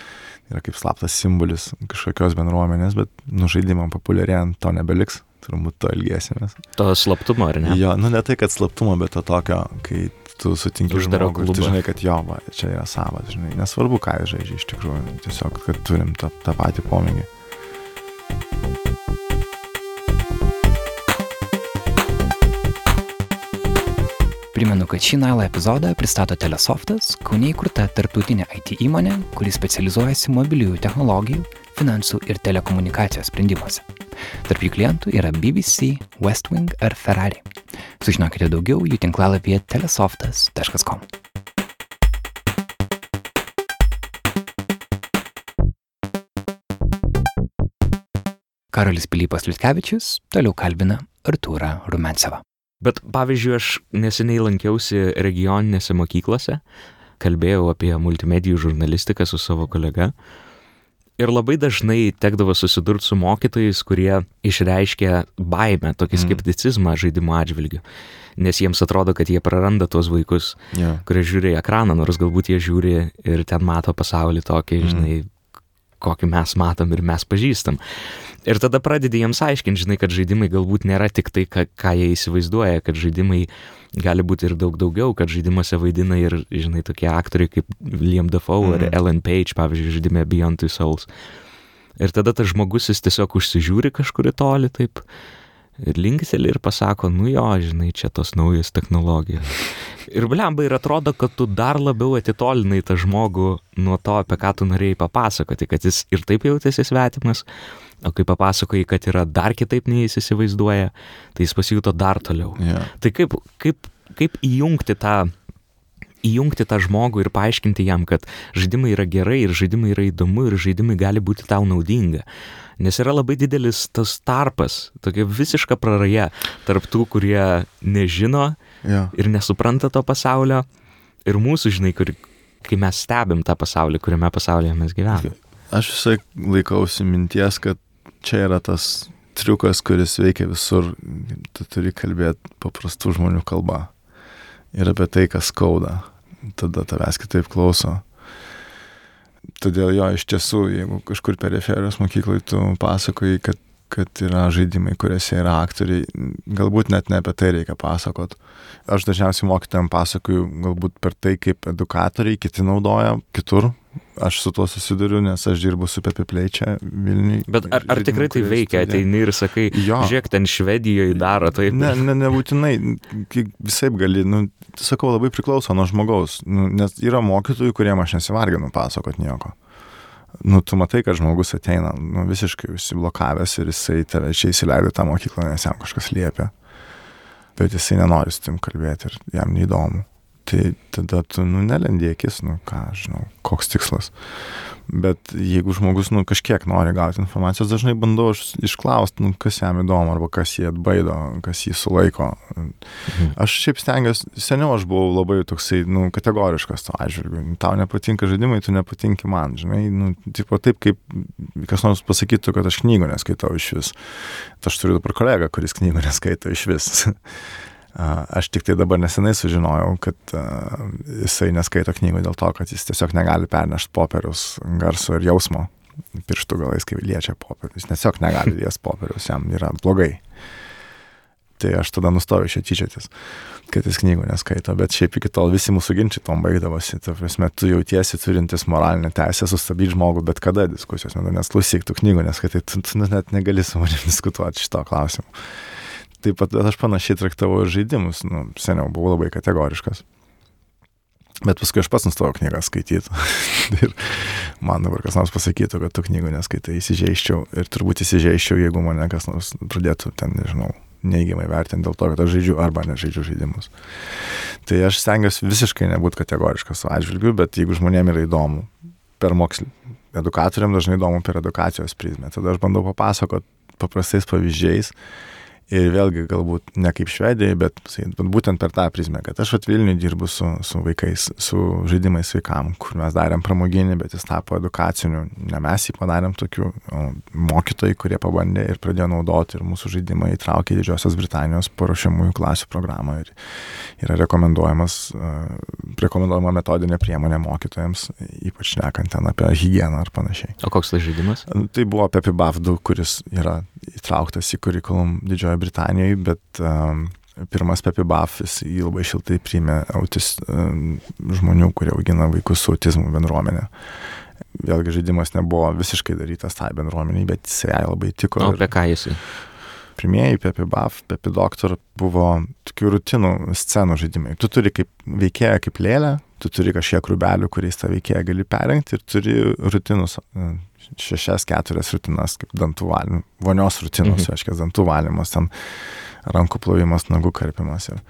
S2: yra kaip slaptas simbolis kažkokios bendruomenės, bet nu žaidimam populiarėjant to nebeliks, turbūt to ilgėsimės.
S3: To slaptumo, ar ne?
S2: Jo, nu ne tai, kad slaptumo, bet to tokio, kai tu sutinki žmogų ir tu žinai, kad jo, va, čia yra savas, žinai, nesvarbu, ką žaidžia iš tikrųjų, tiesiog, kad turim tą, tą patį pomėgį.
S1: Primenu, kad šį Nailą epizodą pristato Telesoftas, kauniai įkurta tarptautinė IT įmonė, kuri specializuojasi mobiliųjų technologijų, finansų ir telekomunikacijos sprendimuose. Tarp jų klientų yra BBC, Westwing ar Ferrari. Sužinokite daugiau jų tinklalapyje telesoftas.com. Karolis Pilypas Liutkevičius toliau kalbina Artūrą Rumensevą.
S3: Bet pavyzdžiui, aš neseniai lankiausi regioninėse mokyklose, kalbėjau apie multimedijų žurnalistiką su savo kolega. Ir labai dažnai tekdavo susidurti su mokytojais, kurie išreiškia baimę, tokį
S2: Mm.
S3: skepticizmą žaidimo atžvilgiu. Nes jiems atrodo, kad jie praranda tuos vaikus,
S2: Jo.
S3: kurie žiūri ekraną, nors galbūt jie žiūri ir ten mato pasaulį tokį,
S2: Mm.
S3: žinai, kokį mes matom ir mes pažįstam. Ir tada pradedi jiems aiškinti, žinai, kad žaidimai galbūt nėra tik tai, ką, ką jie įsivaizduoja, kad žaidimai gali būti ir daug daugiau, kad žaidimuose vaidina ir, žinai, tokie aktoriai kaip Liam Dafoe mm.
S2: Mhm.
S3: ar Ellen Page, pavyzdžiui, žaidime Beyond Two Souls. Ir tada tas žmogus jis tiesiog užsižiūri kažkur į tolį taip ir linkteli ir pasako, nu jo, žinai, čia tos naujas technologijos. Ir blemba ir atrodo, kad tu dar labiau atitolinai tą žmogų nuo to, apie ką tu norėjai papasakoti, kad jis ir taip jautėsi svetimas, o kai papasakoji, kad yra dar kitaip nei jis įsivaizduoja, tai jis pasijuto dar toliau.
S2: Jo.
S3: Tai kaip, kaip, kaip įjungti tą įjungti tą žmogų ir paaiškinti jam, kad žaidimai yra gerai ir žaidimai yra įdomu ir žaidimai gali būti tau naudinga. Nes yra labai didelis tas tarpas, tokia visiška praraja tarp tų, kurie nežino
S2: Jo.
S3: ir nesupranta to pasaulio ir mūsų, žinai, kur, kai mes stebim tą pasaulį, kuriame pasaulyje mes gyvename.
S2: Aš visai laikausi minties, kad čia yra tas triukas, kuris veikia visur. Tu turi kalbėti paprastų žmonių kalba. Ir apie tai, kas skauda. Tada tavęs kitaip klauso. Todėl jo, iš tiesų, jeigu kažkur periferijos mokyklai tu pasakoji, kad, kad yra žaidimai, kuriuose yra aktoriai, galbūt net ne apie tai reikia pasakot. Aš dažniausiai mokytojams pasakoju galbūt per tai, kaip edukatoriai kiti naudoja kitur. Aš su tuo susiduriu, nes aš dirbu su Pepe Play čia Vilniui.
S3: Bet ar, ar tikrai tai veikia? Ateini ir sakai,
S2: Jo.
S3: žiūrėk, ten Švedijoje daro taip.
S2: Ne, ne, nebūtinai, visai gali, nu, sakau, labai priklauso nuo žmogaus, nu, nes yra mokytojų, kuriem aš nesivarginu pasakot nieko. Nu, tu matai, kad žmogus ateina, nu, visiškai užsiblokavęs ir jisai tave čia įsileido tą mokyklą, nes jam kažkas liepia. Bet jisai nenori su tim kalbėti ir jam neįdomu. Tai tada tu, nu, nelendėkis, nu, ką, žinau, koks tikslas. Bet jeigu žmogus, nu, kažkiek nori gauti informacijos, dažnai bandau išklausti, nu, kas jam įdomu, arba kas jį atbaido, kas jį sulaiko.
S3: Mhm.
S2: Aš šiaip stengiuosi, seniau aš buvau labai toksai, nu, kategoriškas to atžvilgiu. Tau nepatinka žaidimai, tu nepatinki man, žinai, nu, tipo taip, kaip kas nors pasakytų, kad aš knygų neskaitau iš vis. Aš turiu dabar kolegą, kuris knygų neskaito iš vis. Aš tik tai dabar nesenai sužinojau, kad jisai neskaito knygų dėl to, kad jis tiesiog negali pernešti popieriaus garso ir jausmo pirštų galais, kai liečia popierius. Tiesiog negali lies popierius, jam yra blogai. Tai aš tada nustojau jo tyčiotis, kad jis knygų neskaito, bet šiaip iki tol visi mūsų ginčiai tom baigdavosi. Ta prasme, tu jautiesi turintis moralinę teisę sustabdyti žmogų bet kada diskusijos nes klausyk, tu knygų neskaitai, tu, tu net negali su manim diskutuoti šito klausimu. Taip pat aš panašiai traktavau ir žaidimus, nu, seniau buvau labai kategoriškas. Bet paskui aš pats nustojau knygą skaityti. ir man dabar kas nors pasakytų, kad tu knygų neskaitai, įsižeiščiau. Ir turbūt įsižeiščiau, jeigu mane kas nors pradėtų ten, nežinau, neigiamai vertinti dėl to, kad aš žaidžiu arba nežaidžiu žaidimus. Tai aš stengiuosi visiškai nebūti kategoriškas atžvilgiu, bet jeigu žmonėms yra įdomu per mokslį, edukatoriam dažnai įdomu per edukacijos prizmę, tada aš bandau papasakot paprastais pavyzdžiais Ir vėlgi galbūt ne kaip Švedijai, bet, bet būtent per tą prizmę, kad aš atvilniui dirbu su, su vaikais, su žaidimais vaikam, kur mes darėm pramoginį, bet jis tapo edukaciniu. Ne mes jį padarėm tokių mokytojai, kurie pabandė ir pradėjo naudoti ir mūsų žaidimai įtraukė Didžiosios Britanijos paruošiamųjų klasių programą ir yra rekomenduojamas, rekomenduojama metodinė priemonė mokytojams, ypač nekant ten apie higieną ar panašiai.
S3: O koks tai žaidimas?
S2: Tai buvo apie Pibavdu, kuris yra įtrauktas į kurikulum Didžiojo Britanijoje, bet um, pirmas Pepi Buffis jį labai šiltai priėmė autis, um, žmonių, kurie augina vaikus su autizmu bendruomenė. Vėlgi žaidimas nebuvo visiškai darytas tai bendruomeniai, bet jis jai labai tiko.
S3: O apie ką jisai?
S2: Pirmieji Pepi Buff, Pepi Doctor buvo tokių rutinų scenų žaidimai. Tu turi kaip veikėją, kaip lėlę, tu turi kažkiek rubelių, kuriais tą veikėją gali perrengti ir turi rutinus šešias, keturias rutinas, kaip dantų valymas, vonios rutinos, mhm. reiškia, dantų valymas, ten rankų plovimas, nagų karpimas. Ir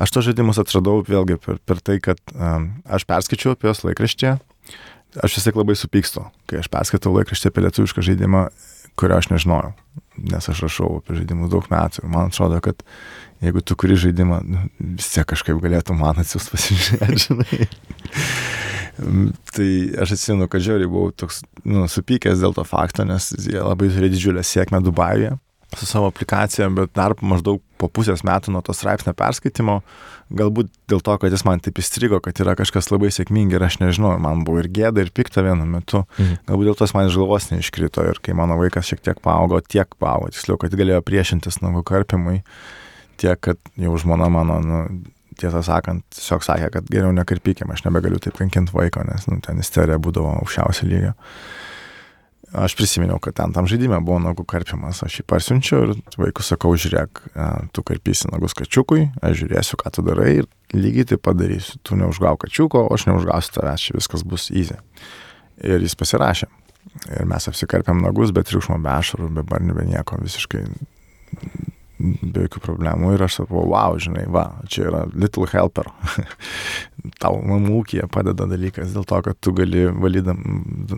S2: aš to žaidimus atradau vėlgi per, per tai, kad um, aš perskaičiau apie juos laikraštyje, aš vis tiek labai supykstu, kai aš perskaitau laikraštį apie lietuvišką žaidimą, kurio aš nežinojau, nes aš rašau apie žaidimus daug metų ir man atrodo, kad jeigu tu kuri žaidimą, nu, vis tiek kažkaip galėtų man atsiųsti pasižiūrėti, žinai. Tai aš atsimenu, kad žiauriai buvau toks nu, supykęs dėl to fakto, nes jie labai turėjo didžiulę sėkmę Dubajuje su savo aplikacija, bet dar maždaug po pusės metų nuo to straipsnio perskaitimo, galbūt dėl to, kad jis man taip įstrigo, kad yra kažkas labai sėkmingi ir aš nežinau, man buvo ir gėda, ir pikta vienu metu, mhm. galbūt dėl to man iš galvos neiškrito ir kai mano vaikas šiek tiek paaugo, tiek paaugo, tiksliau, kad galėjo priešintis nagų karpimui, tiek, kad jau žmona mano, nu, tiesą sakant, tiesiog sakė, kad geriau nekarpykim, aš nebegaliu taip kankinti vaiko, nes nu, ten isterija būdavo aukščiausio lygio. Aš prisiminiau, kad ten tam žaidime buvo nagų karpimas, aš jį parsiunčiau ir vaikus sakau, žiūrėk, tu karpysi nagus kačiukui, aš žiūrėsiu, ką tu darai ir lygiai taip padarysiu. Tu neužgau kačiuko, aš neužgausiu tavęs, čia viskas bus easy. Ir jis pasirašė. Ir mes apsikarpėm nagus, bet triukšmo be ašarų, be barnių, be nieko, visiškai be jokių problemų ir aš sakau, wow, žinai, va, čia yra little helper. Tau namų ūkija padeda dalykas dėl to, kad tu gali valydam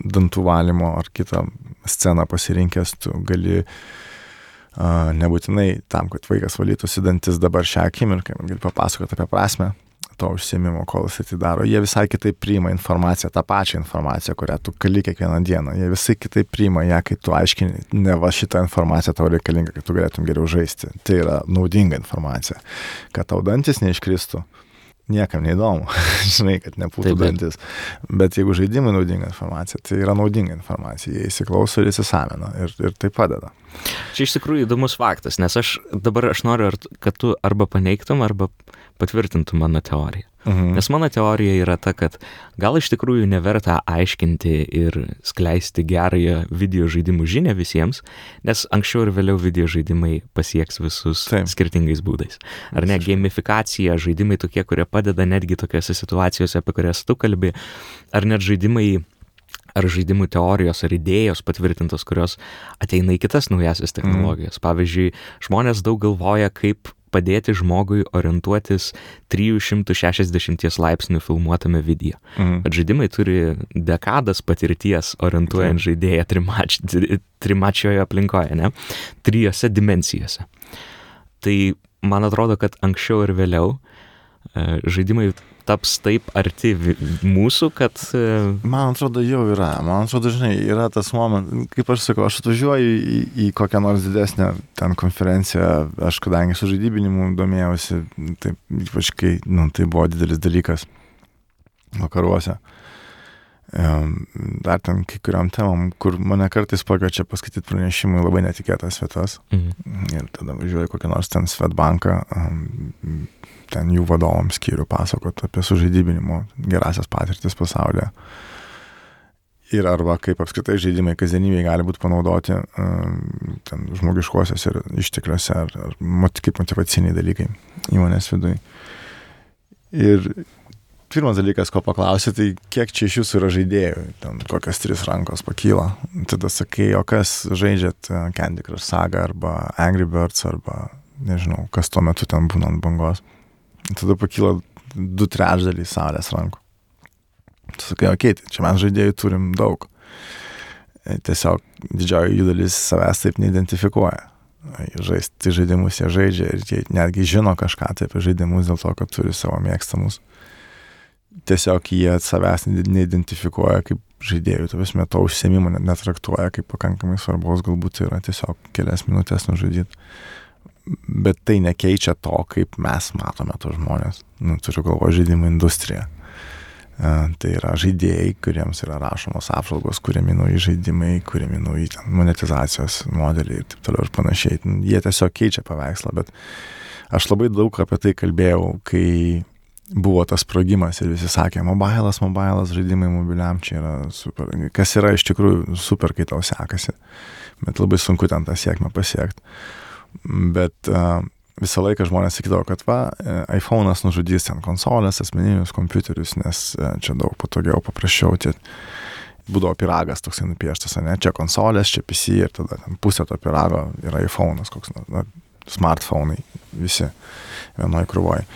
S2: dantų valymo ar kitą sceną pasirinkęs, tu gali uh, nebūtinai tam, kad vaikas valytųsi dantis dabar šią akimirką, gali papasakoti apie prasme to užsiemimo, kol jis tai daro. Jie visai kitaip priima informaciją, tą pačią informaciją, kurią tu kali kiekvieną dieną. Jie visai kitaip priima ją, kai tu aiškini, ne va šitą informaciją tau reikalinga, kad tu galėtum geriau žaisti. Tai yra naudinga informacija. Kad tau dantis neiškristų, niekam neįdomu, žinai, kad nepūtų taip, dantis. Bet jeigu žaidimui naudinga informacija, tai yra naudinga informacija, jie įsiklauso ir įsisamina ir, ir tai padeda.
S3: Čia iš tikrųjų įdomus faktas, nes aš dabar aš noriu, kad tu arba paneigtum, arba patvirtintum mano teoriją. Mhm. Nes mano teorija yra ta, kad gal iš tikrųjų neverta aiškinti ir skleisti gerąją video žaidimų žinę visiems, nes anksčiau ir vėliau video žaidimai pasieks visus Taip. skirtingais būdais. Ar ne, gamifikacija, žaidimai tokie, kurie padeda netgi tokiose situacijose, apie kurias tu kalbi, ar net žaidimai ar žaidimų teorijos ar idėjos patvirtintos, kurios ateina į kitas naujasias technologijas. Mm. Pavyzdžiui, žmonės daug galvoja, kaip padėti žmogui orientuotis 360 laipsnių filmuotame video. Mhm. Bet žaidimai turi dekadas patirties orientuojant mhm. žaidėją trimač, trimačioje aplinkoje, ne? Trijose dimensijose. Tai man atrodo, kad anksčiau ir vėliau žaidimai taps taip arti mūsų, kad... E,
S2: man atrodo, jau yra. Man atrodo, žinai, yra tas momentas, kaip aš sakau, aš atvažiuoju į, į kokią nors didesnę ten konferenciją, aš kadangi su žaidybinimu domėjausi, taip, ypač kai, nu, tai buvo didelis dalykas vakaruose. Dar ten kai kuriam temam, kur mane kartais pakviečia paskaityti pranešimui labai netikėtas vietas. Mhm. Ir tada važiuoju kokią nors ten Svetbanką, ten jų vadovams skyrių pasakoti apie sužaidybinimo gerasias patirtis pasaulyje. Ir arba kaip apskritai žaidimai kasdienybėje gali būti panaudoti ten žmogiškosios ir ištekliuose, ar, ar kaip motivaciniai dalykai įmonės viduje. Ir pirmas dalykas, ko paklausė, tai kiek čia iš jūsų yra žaidėjų, ten kokias tris rankos pakyla. Tada sakai, o kas žaidžiat Candy Crush Saga arba Angry Birds arba nežinau, kas tuo metu ten būna ant bangos. Tada pakyla du trečdaliai saulės rankų. Tu sakai, okei, okay, tai čia mes žaidėjų turim daug. E, tiesiog didžioji jų dalis savęs taip neidentifikuoja. žaisti žaidimus, jie žaidžia ir jie netgi žino kažką tai apie žaidimus dėl to, kad turi savo mėgstamus. Tiesiog jie savęs neidentifikuoja kaip žaidėjų, tu vis metu užsiemimą netraktuoja kaip pakankamai svarbos, galbūt yra tiesiog kelias minutės nužudyti. Bet tai nekeičia to, kaip mes matome tos žmonės. Nu, turiu galvo žaidimų industriją. Tai yra žaidėjai, kuriems yra rašomos apžvalgos, kuriami nauji žaidimai, kuriami nauji monetizacijos modeliai ir taip toliau ir panašiai. Jie tiesiog keičia paveikslą, bet aš labai daug apie tai kalbėjau, kai buvo tas sprogimas ir visi sakė, mobilas, mobilas, žaidimai mobiliam čia yra super. Kas yra iš tikrųjų super, kai tau sekasi, bet labai sunku ten tą sėkmę pasiekti. Bet uh, visą laiką žmonės sakydavo, kad va, e, iPhone'as nužudys ten konsolės, asmeninius kompiuterius, nes e, čia daug patogiau, paprasčiau. Tie būdavo piragas toksai nupieštas, ne, čia konsolės, čia PC ir tada pusė to pirago yra iPhone'as, koks, na, smartphone'ai, visi vienoje krūvoje.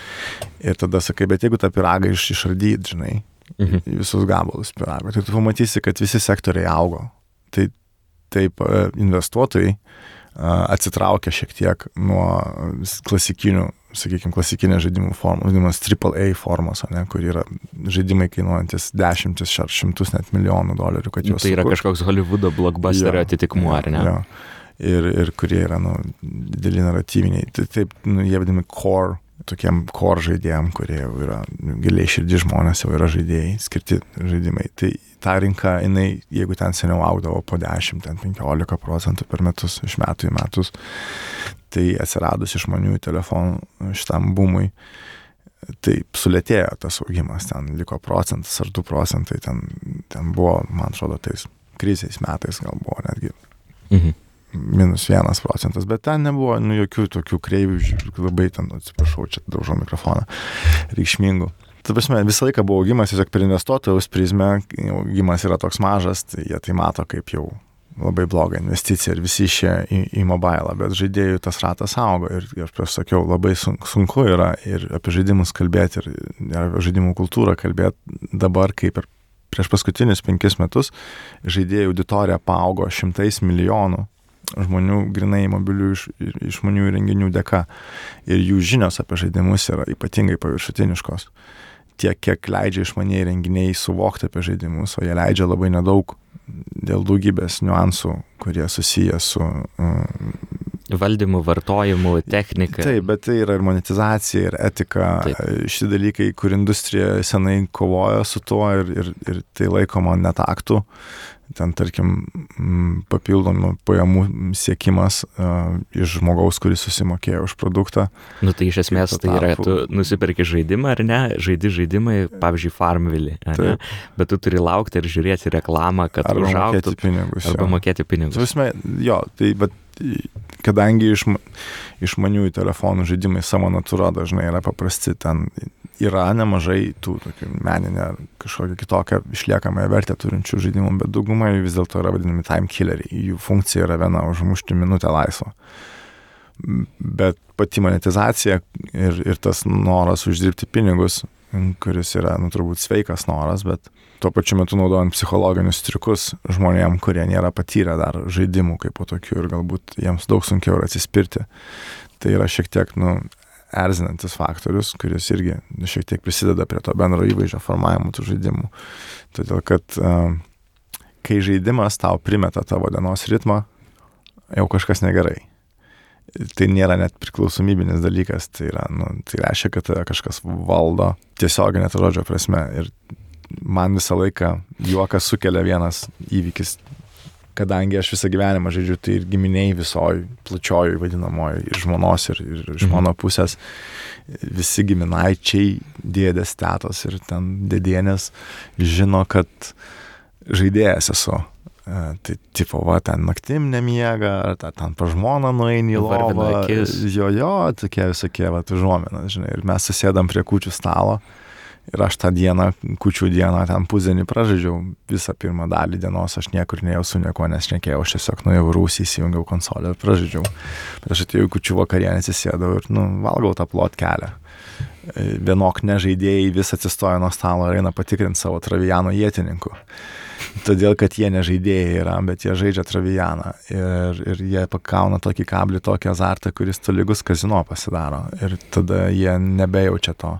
S2: Ir tada sakai, bet jeigu tą piragą iš, išardyt, žinai, mhm. visus gabalus pirago, tai tu pamatysi, kad visi sektoriai augo. Tai taip e, investuotojai atsitraukia šiek tiek nuo klasikinių, sakykime, klasikinės žaidimų formų, vadinamas AAA formos, ne, kur yra žaidimai kainuojantis dešimtis ar šimtus net milijonų dolerių, kad juos.
S3: Tai yra sukurt. kažkoks Hollywoodo blockbusterio atitikmuo, ar ne? Jo.
S2: Ir, ir kurie yra, nu, dideli naratyviniai. Tai taip, nu, jie vadinami core tokiem core žaidėjim, kurie jau yra giliai širdį žmonės, jau yra žaidėjai, skirti žaidimai. Tai ta rinka, jinai, jeigu ten seniau augdavo po 10, 15 procentų per metus, iš metų į metus, tai atsiradus išmaniųjų telefonų šitam bumui, tai sulėtėjo tas augimas, ten liko procentas ar 2 procentai, ten, ten buvo, man atrodo, tais krizės metais gal buvo netgi. Mhm minus vienas procentas, bet ten nebuvo nu, jokių tokių kreivių, labai ten, atsiprašau, čia daužau mikrofoną, reikšmingų. Tu prasme, visą laiką buvo augimas, tiesiog per investuotojus prizmę, augimas yra toks mažas, tai jie tai mato kaip jau labai blogą investiciją ir visi išė į, į mobilą, bet žaidėjų tas ratas augo ir, ir aš sakiau, labai sunku yra ir apie žaidimus kalbėti ir, ir apie žaidimų kultūrą kalbėti dabar kaip ir prieš paskutinius penkis metus žaidėjų auditorija paaugo šimtais milijonų žmonių grinai mobilių iš, išmanių įrenginių dėka. Ir jų žinios apie žaidimus yra ypatingai paviršutiniškos. Tiek, kiek leidžia išmaniai įrenginiai suvokti apie žaidimus, o jie leidžia labai nedaug dėl daugybės niuansų, kurie susiję su um,
S3: valdymu, vartojimu, technika.
S2: Taip, bet tai yra ir monetizacija, ir etika. Taip. Šitie dalykai, kur industrija senai kovoja su tuo ir, ir, ir tai laikoma netaktų ten tarkim papildomų pajamų siekimas uh, iš žmogaus, kuris susimokėjo už produktą.
S3: Nu tai iš esmės tai yra, tu nusipirki žaidimą ar ne, žaidi žaidimai, pavyzdžiui, Farmville, bet tu turi laukti ir žiūrėti reklamą, kad
S2: arba
S3: užaugtų.
S2: Mokėti pinigus,
S3: arba jo. mokėti pinigus.
S2: Visme, jo, tai bet kadangi iš, išmaniųjų telefonų žaidimai savo natūra dažnai yra paprasti, ten yra nemažai tų tokių meninę kažkokią kitokią išliekamąją vertę turinčių žaidimų, bet dauguma jų vis dėlto yra vadinami time killeriai. Jų funkcija yra viena - užmušti minutę laisvą. Bet pati monetizacija ir, ir tas noras uždirbti pinigus, kuris yra, nu, turbūt sveikas noras, bet tuo pačiu metu naudojant psichologinius triukus žmonėm, kurie nėra patyrę dar žaidimų kaip po tokių ir galbūt jiems daug sunkiau yra atsispirti. Tai yra šiek tiek, nu, erzinantis faktorius, kuris irgi šiek tiek prisideda prie to bendro įvaizdžio formavimo tų žaidimų. Todėl, kad kai žaidimas tau primeta tavo dienos ritmą, jau kažkas negerai. Tai nėra net priklausomybinis dalykas, tai, yra, nu, tai reiškia, kad kažkas valdo tiesioginė to žodžio prasme. Ir man visą laiką juokas sukelia vienas įvykis kadangi aš visą gyvenimą žaidžiu, tai ir giminiai visoj plačioj vadinamoji, ir žmonos, ir, ir iš mhm. mano pusės, visi giminaičiai, dėdės, tėtos ir ten dėdienės žino, kad žaidėjas esu. Tai tipo, va, ten naktim nemiega, ar ta, ten pa žmoną nueini į lovą. Jo, jo, tokie visokie, va, užuominas, žinai. Ir mes susėdam prie kučių stalo. Ir aš tą dieną, kučių dieną, ten pusdienį pražaidžiau visą pirmą dalį dienos, aš niekur nejau su nieko nesnekėjau, aš tiesiog nuėjau rūsį, įsijungiau konsolę ir pražaidžiau. Bet aš atėjau kučių vakarienę, atsisėdau ir, nu, valgau tą plot kelią. Vienok nežaidėjai vis atsistoja nuo stalo ir eina patikrinti savo travijano jėtininkų. Todėl kad jie nežaidėjai yra, bet jie žaidžia Travijaną ir, ir jie pakauna tokį kablį, tokį azartą, kuris tolygus kazino pasidaro ir tada jie nebejaučia to.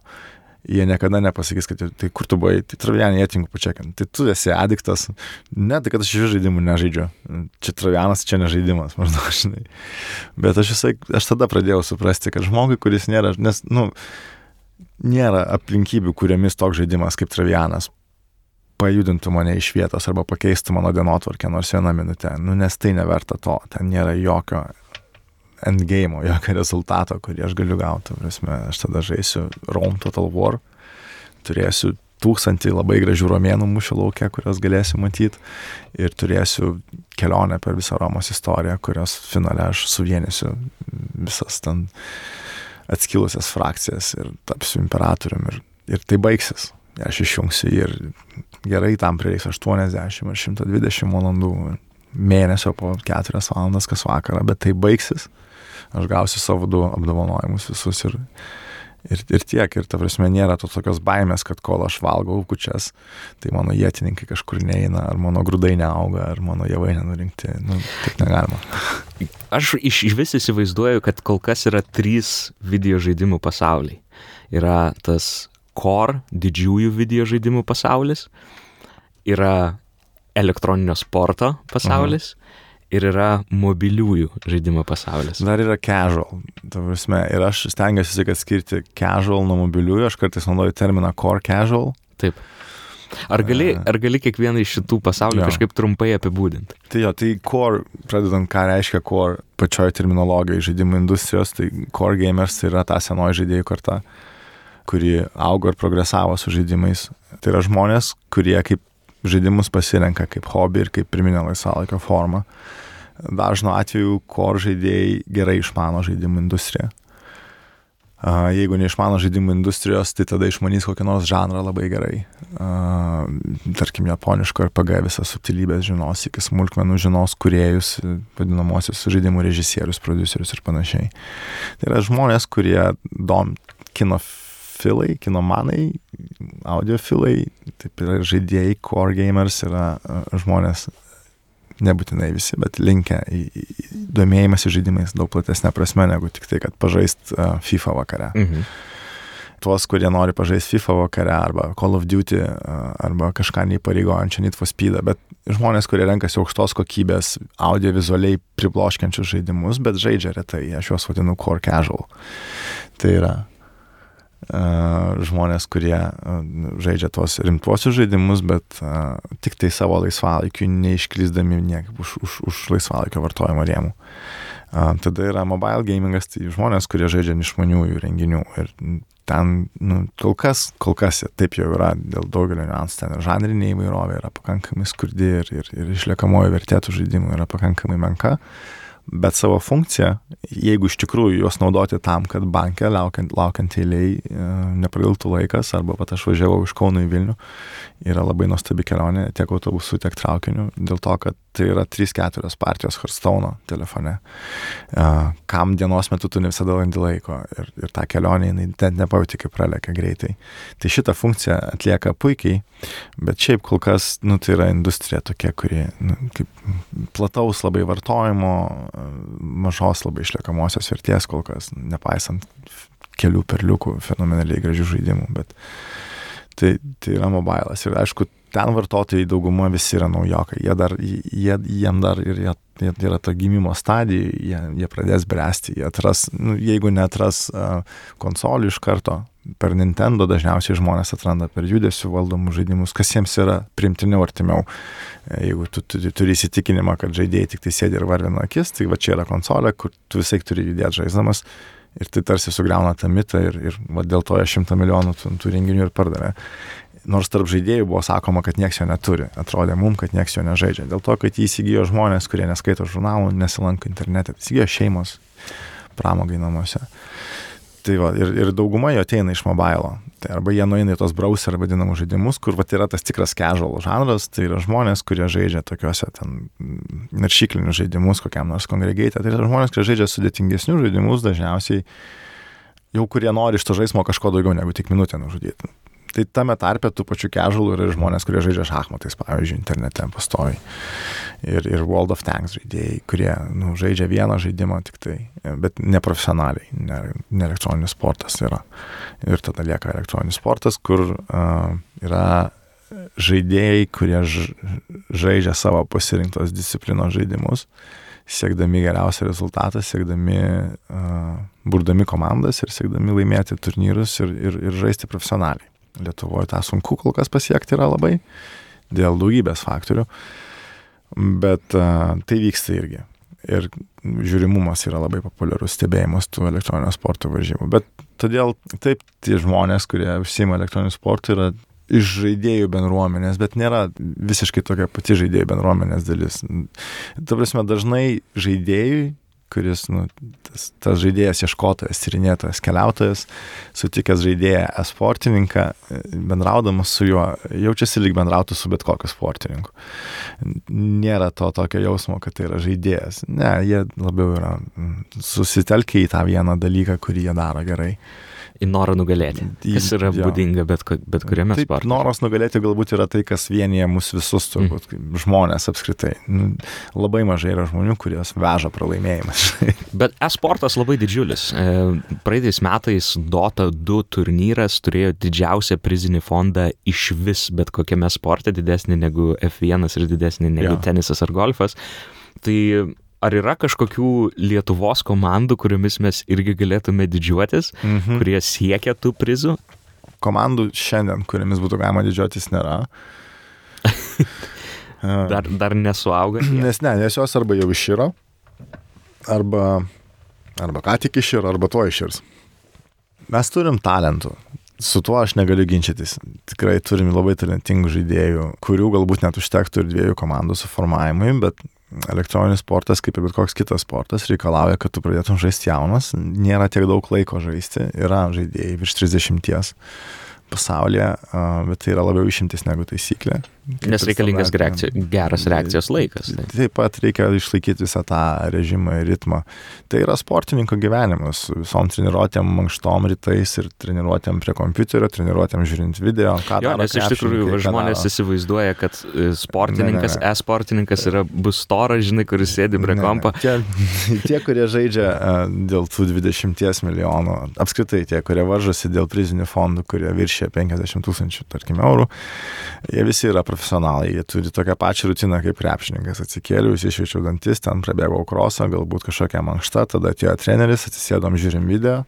S2: Jie niekada nepasakys, kad tai kur tu buvai, tai Travijanį jėtinku pačiakinti. Tai tu esi adiktas. Ne, tai kad aš iš žaidimų nežaidžiu. Čia Travijanas, čia nežaidimas, maždaug, žinai. Bet aš visai, aš tada pradėjau suprasti, kad žmogui, kuris nėra, nes, nu, nėra aplinkybių, kuriamis toks žaidimas kaip Travijanas pajudintų mane iš vietos arba pakeistų mano dienotvarkę nors vieną minutę, nu, nes tai neverta to, ten nėra jokio endgame, jokio rezultato, kurį aš galiu gauti. Prasme, aš tada žaisiu Rome Total War, turėsiu tūkstantį labai gražių romėnų mūšių laukia, kurios galėsiu matyti ir turėsiu kelionę per visą Romos istoriją, kurios finale aš suvienysiu visas ten atskilusias frakcijas ir tapsiu imperatorium ir, ir tai baigsis. Aš išjungsiu ir gerai tam prireiks 80 ar 120 valandų mėnesio po 4 valandas kas vakarą, bet tai baigsis. Aš gausiu savo du apdovanojimus visus ir, ir, ir tiek. Ir ta prasme nėra to tokios baimės, kad kol aš valgau kučias, tai mano jėtininkai kažkur neina, ar mano grūdai neauga, ar mano javai nenurinkti. Nu, taip negalima.
S3: Aš iš, iš vis įsivaizduoju, kad kol kas yra trys video žaidimų pasauliai. Yra tas core didžiųjų video žaidimų pasaulis, yra elektroninio sporto pasaulis mhm. ir yra mobiliųjų žaidimo pasaulis.
S2: Dar yra casual. Prasme, ir aš stengiuosi tik atskirti casual nuo mobiliųjų, aš kartais naudoju terminą core casual.
S3: Taip. Ar gali, ar gali kiekvieną iš šitų pasaulių jo. kažkaip trumpai apibūdinti?
S2: Tai jo, tai core, pradedant, ką reiškia core pačioje terminologijoje žaidimų industrijos, tai core gamers tai yra ta senoji žaidėjų karta. Uh, kuri augo ir progresavo su žaidimais. Tai yra žmonės, kurie kaip žaidimus pasirenka kaip hobį ir kaip pirminę laisvalaikio formą. Dažnu atveju kor žaidėjai gerai išmano žaidimų industriją. Jeigu neišmano žaidimų industrijos, tai tada išmanys kokį nors žanrą labai gerai. Tarkim, japoniško RPG visas subtilybės žinos, iki smulkmenų žinos kuriejus, vadinamosius žaidimų režisierius, producerius ir panašiai. Tai yra žmonės, kurie dom kino filai, kinomanai, audiofilai, taip yra žaidėjai, core gamers yra žmonės, nebūtinai visi, bet linkę į, į domėjimąsi žaidimais daug platesnė prasme negu tik tai, kad pažaist uh, FIFA vakare. Mhm. Tuos, kurie nori pažaisti FIFA vakare arba Call of Duty uh, arba kažką neįpareigojančią Need for Speed, bet žmonės, kurie renkasi aukštos kokybės audiovizualiai pribloškiančius žaidimus, bet žaidžia retai, aš juos vadinu core casual. Tai yra žmonės, kurie žaidžia tuos rimtuosius žaidimus, bet tik tai savo laisvalaikiu, neišklyzdami niekaip už, už, už laisvalaikio vartojimo rėmų. Tada yra mobile gamingas, tai žmonės, kurie žaidžia išmaniųjų renginių ir ten, nu, kol kas, kol kas taip jau yra dėl daugelio niuansų, ten žanrinė įvairovė yra pakankamai skurdi ir, ir, ir išliekamoji vertėtų žaidimų yra pakankamai menka. Uh, bet savo funkciją, jeigu iš tikrųjų juos naudoti tam, kad banke laukiant, laukiant eiliai e, nepradiltų laikas, arba pat aš važiavau iš Kauno į Vilnių, yra labai nuostabi kelionė tiek autobusu, tiek traukiniu, dėl to, kad tai yra 3-4 partijos Hearthstone telefone. Kam dienos metu tu ne visada randi laiko ir, ir tą kelionę, jinai net nepajauti, kaip pralekia greitai. Tai šitą funkciją atlieka puikiai, bet šiaip kol kas, nu, tai yra industrija tokia, kuri, nu, kaip plataus labai vartojimo, mažos labai išliekamosios vertės kol kas, nepaisant kelių perliukų fenomenaliai gražių žaidimų, bet tai, tai yra mobilas. Ir aišku, ten vartotojai dauguma visi yra naujokai, jie dar, jie, jiem dar ir jie, jie yra ta gimimo stadija, jie, jie pradės bręsti, jie atras, nu, jeigu netras uh, konsolių iš karto, per Nintendo dažniausiai žmonės atranda per judesių valdomus žaidimus, kas jiems yra primtiniau artimiau. E, jeigu tu, tu, tu turi įsitikinimą, kad žaidėjai tik tai sėdi ir varvina akis, tai va čia yra konsolė, kur tu visai turi judėti žaisdamas ir tai tarsi sugriauna tą mitą ir, ir va, dėl to jie šimtą milijonų tų, tų renginių ir pardavė. Nors tarp žaidėjų buvo sakoma, kad nieks jo neturi. Atrodė mum, kad nieks jo nežaidžia. Dėl to, kad jį įsigijo žmonės, kurie neskaito žurnalų, nesilanko internete. Įsigijo šeimos pramogai namuose. Tai va, ir, ir dauguma jo ateina iš mobilo. Tai arba jie nueina į tos browser vadinamus žaidimus, kur va, yra tas tikras casual žanras, tai yra žmonės, kurie žaidžia tokiuose ten naršyklinius žaidimus, kokiam nors kongregatė. Tai yra žmonės, kurie žaidžia sudėtingesnius žaidimus, dažniausiai jau kurie nori iš to žaidimo kažko daugiau negu tik minutę nužudyti. Tai tame tarpe tų pačių casualų yra žmonės, kurie žaidžia šachmatais, pavyzdžiui, internete pastovi. Ir, ir World of Tanks žaidėjai, kurie nu, žaidžia vieną žaidimą tik tai, bet neprofesionaliai, ne, ne elektroninis sportas yra. Ir tada lieka elektroninis sportas, kur uh, yra žaidėjai, kurie žaidžia savo pasirinktos disciplinos žaidimus, siekdami geriausią rezultatą, siekdami, uh, burdami komandas ir siekdami laimėti turnyrus ir, ir, ir žaisti profesionaliai. Lietuvoje tą sunku kol kas pasiekti yra labai dėl daugybės faktorių, bet uh, tai vyksta irgi. Ir žiūrimumas yra labai populiarus stebėjimas tų elektroninio sporto varžybų. Bet todėl taip tie žmonės, kurie užsima elektroniniu sportu, yra iš žaidėjų bendruomenės, bet nėra visiškai tokia pati žaidėjų bendruomenės dalis. Ta prasme, dažnai žaidėjui kuris, nu, tas, tas žaidėjas, ieškotojas, tyrinėtojas, keliautojas, sutikęs žaidėją esportininką, bendraudamas su juo, jaučiasi lyg bendrautų su bet kokiu sportininku. Nėra to tokio jausmo, kad tai yra žaidėjas. Ne, jie labiau yra mm, susitelkę į tą vieną dalyką, kurį jie daro gerai
S3: į norą nugalėti. Kas yra ja. būdinga bet, bet kuriame Taip, sporte.
S2: Noras nugalėti galbūt yra tai, kas vienyje mus visus, turbūt, mm. žmonės apskritai. Nu, labai mažai yra žmonių, kurios veža pralaimėjimas.
S3: bet e-sportas labai didžiulis. E, praeitais metais Dota 2 turnyras turėjo didžiausią prizinį fondą iš vis bet kokiame sporte, didesnį negu F1 ir didesnį negu ja. tenisas ar golfas. Tai ar yra kažkokių Lietuvos komandų, kuriomis mes irgi galėtume didžiuotis, mhm. kurie siekia tų prizų?
S2: Komandų šiandien, kuriamis būtų galima didžiuotis, nėra.
S3: dar, dar nesuauga.
S2: Nes ne, nes jos arba jau išyra, arba, arba ką tik išyra, arba to iširs. Mes turim talentų. Su tuo aš negaliu ginčytis. Tikrai turim labai talentingų žaidėjų, kurių galbūt net užtektų ir dviejų komandų suformavimui, bet elektroninis sportas, kaip ir bet koks kitas sportas, reikalauja, kad tu pradėtum žaisti jaunas, nėra tiek daug laiko žaisti, yra žaidėjai virš 30 pasaulyje, bet tai yra labiau išimtis negu taisyklė.
S3: Nes reikalingas reakcija, geras reakcijos laikas.
S2: Tai. Taip pat reikia išlaikyti visą tą režimą ir ritmą. Tai yra sportininko gyvenimas, visom treniruotėm, mankštom rytais ir treniruotėm prie kompiuterio, treniruotėm žiūrint video.
S3: Jo, nes iš tikrųjų žmonės daro. įsivaizduoja, kad e, sportininkas, e-sportininkas yra bus storas, žinai, kuris sėdi prie kompo.
S2: Tie, tie, kurie žaidžia uh, dėl tų 20 milijonų, apskritai tie, kurie varžosi dėl prizinių fondų, kurie viršė 50 tūkstančių, tarkim, eurų, jie visi yra profesionalai profesionalai, jie turi tokią pačią rutiną kaip krepšininkas. Atsikėliau, iššviečiau dantis, ten prabėgau krosą, galbūt kažkokią mankštą, tada atėjo treneris, atsisėdom, žiūrim video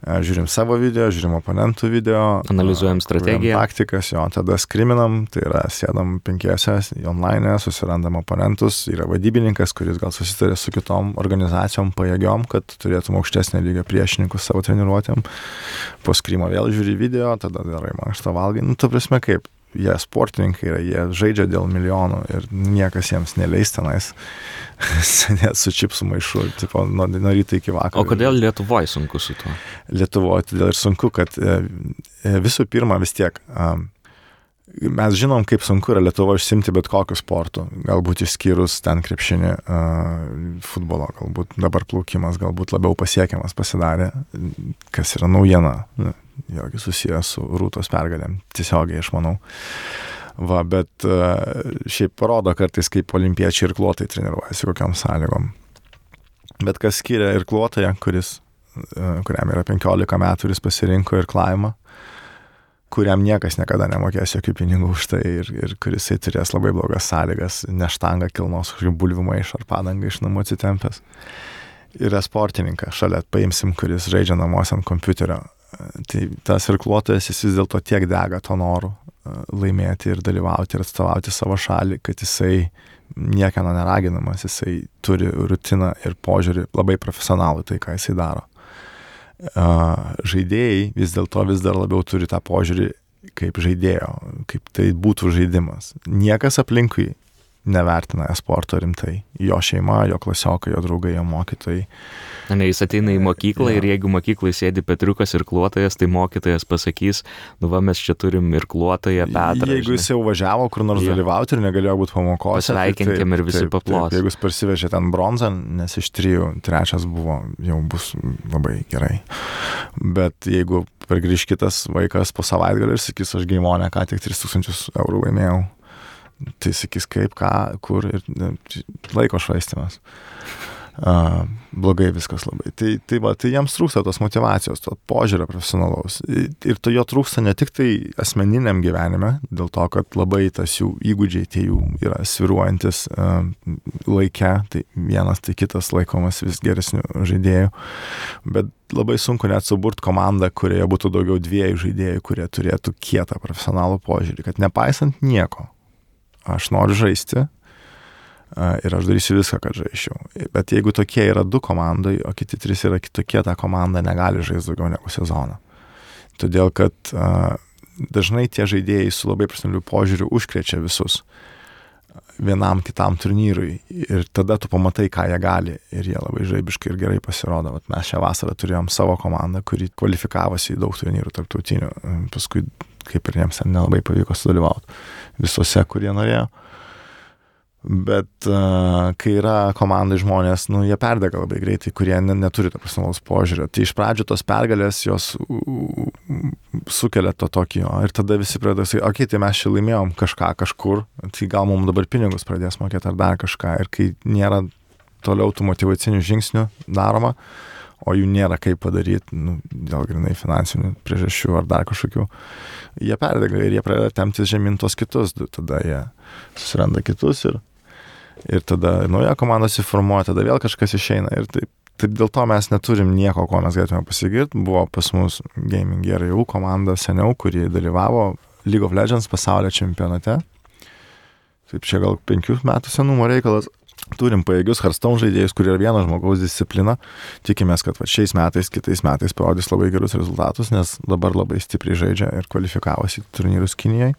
S2: žiūrim savo video, žiūrim oponentų video.
S3: Analizuojam strategiją.
S2: Taktikas, jo, tada skriminam, tai yra sėdam penkiese online, susirandam oponentus, yra vadybininkas, kuris gal susitarė su kitom organizacijom pajėgiom, kad turėtum aukštesnį lygio priešininkus savo treniruotėm. Po skrimo vėl žiūri video, tada darai mankštą valgai. Nu, tu prasme kaip, jie sportininkai yra, jie žaidžia dėl milijonų ir niekas jiems neleis tenais net su čipsų maišu, tipo, nuo, nuo ryto iki vakaro.
S3: O kodėl Lietuvoje sunku su tuo?
S2: Lietuvoje todėl ir sunku, kad e, e, visų pirma vis tiek mes žinom, kaip sunku yra Lietuvoje užsimti bet kokiu sportu, galbūt išskyrus ten krepšinį, futbolo, galbūt dabar plaukimas galbūt labiau pasiekiamas pasidarė, kas yra naujiena vėlgi susijęs su rūtos pergalėm, tiesiogiai aš manau. Va, bet uh, šiaip parodo kartais, kaip olimpiečiai ir klotai treniruojasi, kokiam sąlygom. Bet kas skiria ir klotoje, kuris, uh, kuriam yra 15 metų ir jis pasirinko ir klaimą, kuriam niekas niekada nemokės jokių pinigų už tai ir, ir kuris turės labai blogas sąlygas, neštangą kilnos kažkokių bulvių maišą ar padangą iš namų atsitempęs. Yra sportininkas šalia, paimsim, kuris žaidžia namuose ant kompiuterio tai tas irkluotojas jis vis dėlto tiek dega to noru e, laimėti ir dalyvauti ir atstovauti savo šalį, kad jisai niekieno neraginamas, jisai turi rutiną ir požiūrį labai profesionalų tai, ką jisai daro. E, žaidėjai vis dėlto vis dar labiau turi tą požiūrį kaip žaidėjo, kaip tai būtų žaidimas. Niekas aplinkui nevertina esporto rimtai. Jo šeima, jo klasiokai, jo draugai, jo mokytojai.
S3: Ne, jis ateina į mokyklą ir jeigu mokyklai sėdi Petriukas ir kluotojas, tai mokytojas pasakys, nu va mes čia turim ir kluotoją Petrą.
S2: Jeigu jis jau važiavo kur nors
S3: Jo.
S2: dalyvauti ir negalėjo būti pamokose. tai
S3: Pasveikinkim
S2: taip,
S3: ir visi paplos.
S2: Jeigu jis parsivežė ten bronzą, nes iš trijų trečias buvo, jau bus labai gerai. Bet jeigu pargrįž kitas vaikas po savaitgalį ir sakys, aš gaimonę ką tik 3000 eurų laimėjau, tai sakys kaip, ką, kur ir laiko švaistimas. Uh, blogai viskas labai. Tai, tai, va, tai jiems trūksta tos motivacijos, to požiūrio profesionalaus. Ir to jo trūksta ne tik tai asmeniniam gyvenime, dėl to, kad labai tas jų įgūdžiai tie jų yra sviruojantis uh, laike, tai vienas tai kitas laikomas vis geresnių žaidėjų, bet labai sunku net suburt komandą, kurioje būtų daugiau dviejų žaidėjų, kurie turėtų kietą profesionalų požiūrį, kad nepaisant nieko, aš noriu žaisti, a, ir aš darysiu viską, kad žaisčiau. Bet jeigu tokie yra du komandai, o kiti trys yra kitokie, ta komanda negali žaisti daugiau negu sezoną. Todėl, kad a, dažnai tie žaidėjai su labai profesionaliu požiūriu užkrečia visus vienam kitam turnyrui ir tada tu pamatai, ką jie gali ir jie labai žaibiškai ir gerai pasirodo. Vat mes šią vasarą turėjom savo komandą, kuri kvalifikavosi į daug turnyrų tarptautinių, paskui kaip ir jiems nelabai pavyko sudalyvauti visuose, kurie norėjo. Bet uh, kai yra komandai žmonės, nu, jie perdega labai greitai, kurie ne, neturi to profesionalaus požiūrio. Tai iš pradžių tos pergalės jos u, u, sukelia to tokį, o ir tada visi pradeda sakyti, okei, okay, tai mes čia laimėjom kažką kažkur, tai gal mums dabar pinigus pradės mokėti ar dar kažką. Ir kai nėra toliau tų motivacinių žingsnių daroma, o jų nėra kaip padaryti, nu, dėl grinai finansinių priežasčių ar dar kažkokių, jie perdega ir jie pradeda temptis žemyn tos kitus, tada jie susiranda kitus ir, ir tada nauja komanda susiformuoja, tada vėl kažkas išeina ir taip. Taip dėl to mes neturim nieko, ko mes galėtume pasigirti. Buvo pas mus Gaming GRU komanda seniau, kuri dalyvavo League of Legends pasaulio čempionate. Taip čia gal penkių metų senumo reikalas. Turim pajėgius Hearthstone žaidėjus, kurie yra vieno žmogaus disciplina. Tikimės, kad va, šiais metais, kitais metais parodys labai gerus rezultatus, nes dabar labai stipriai žaidžia ir kvalifikavosi turnyrus Kinijai.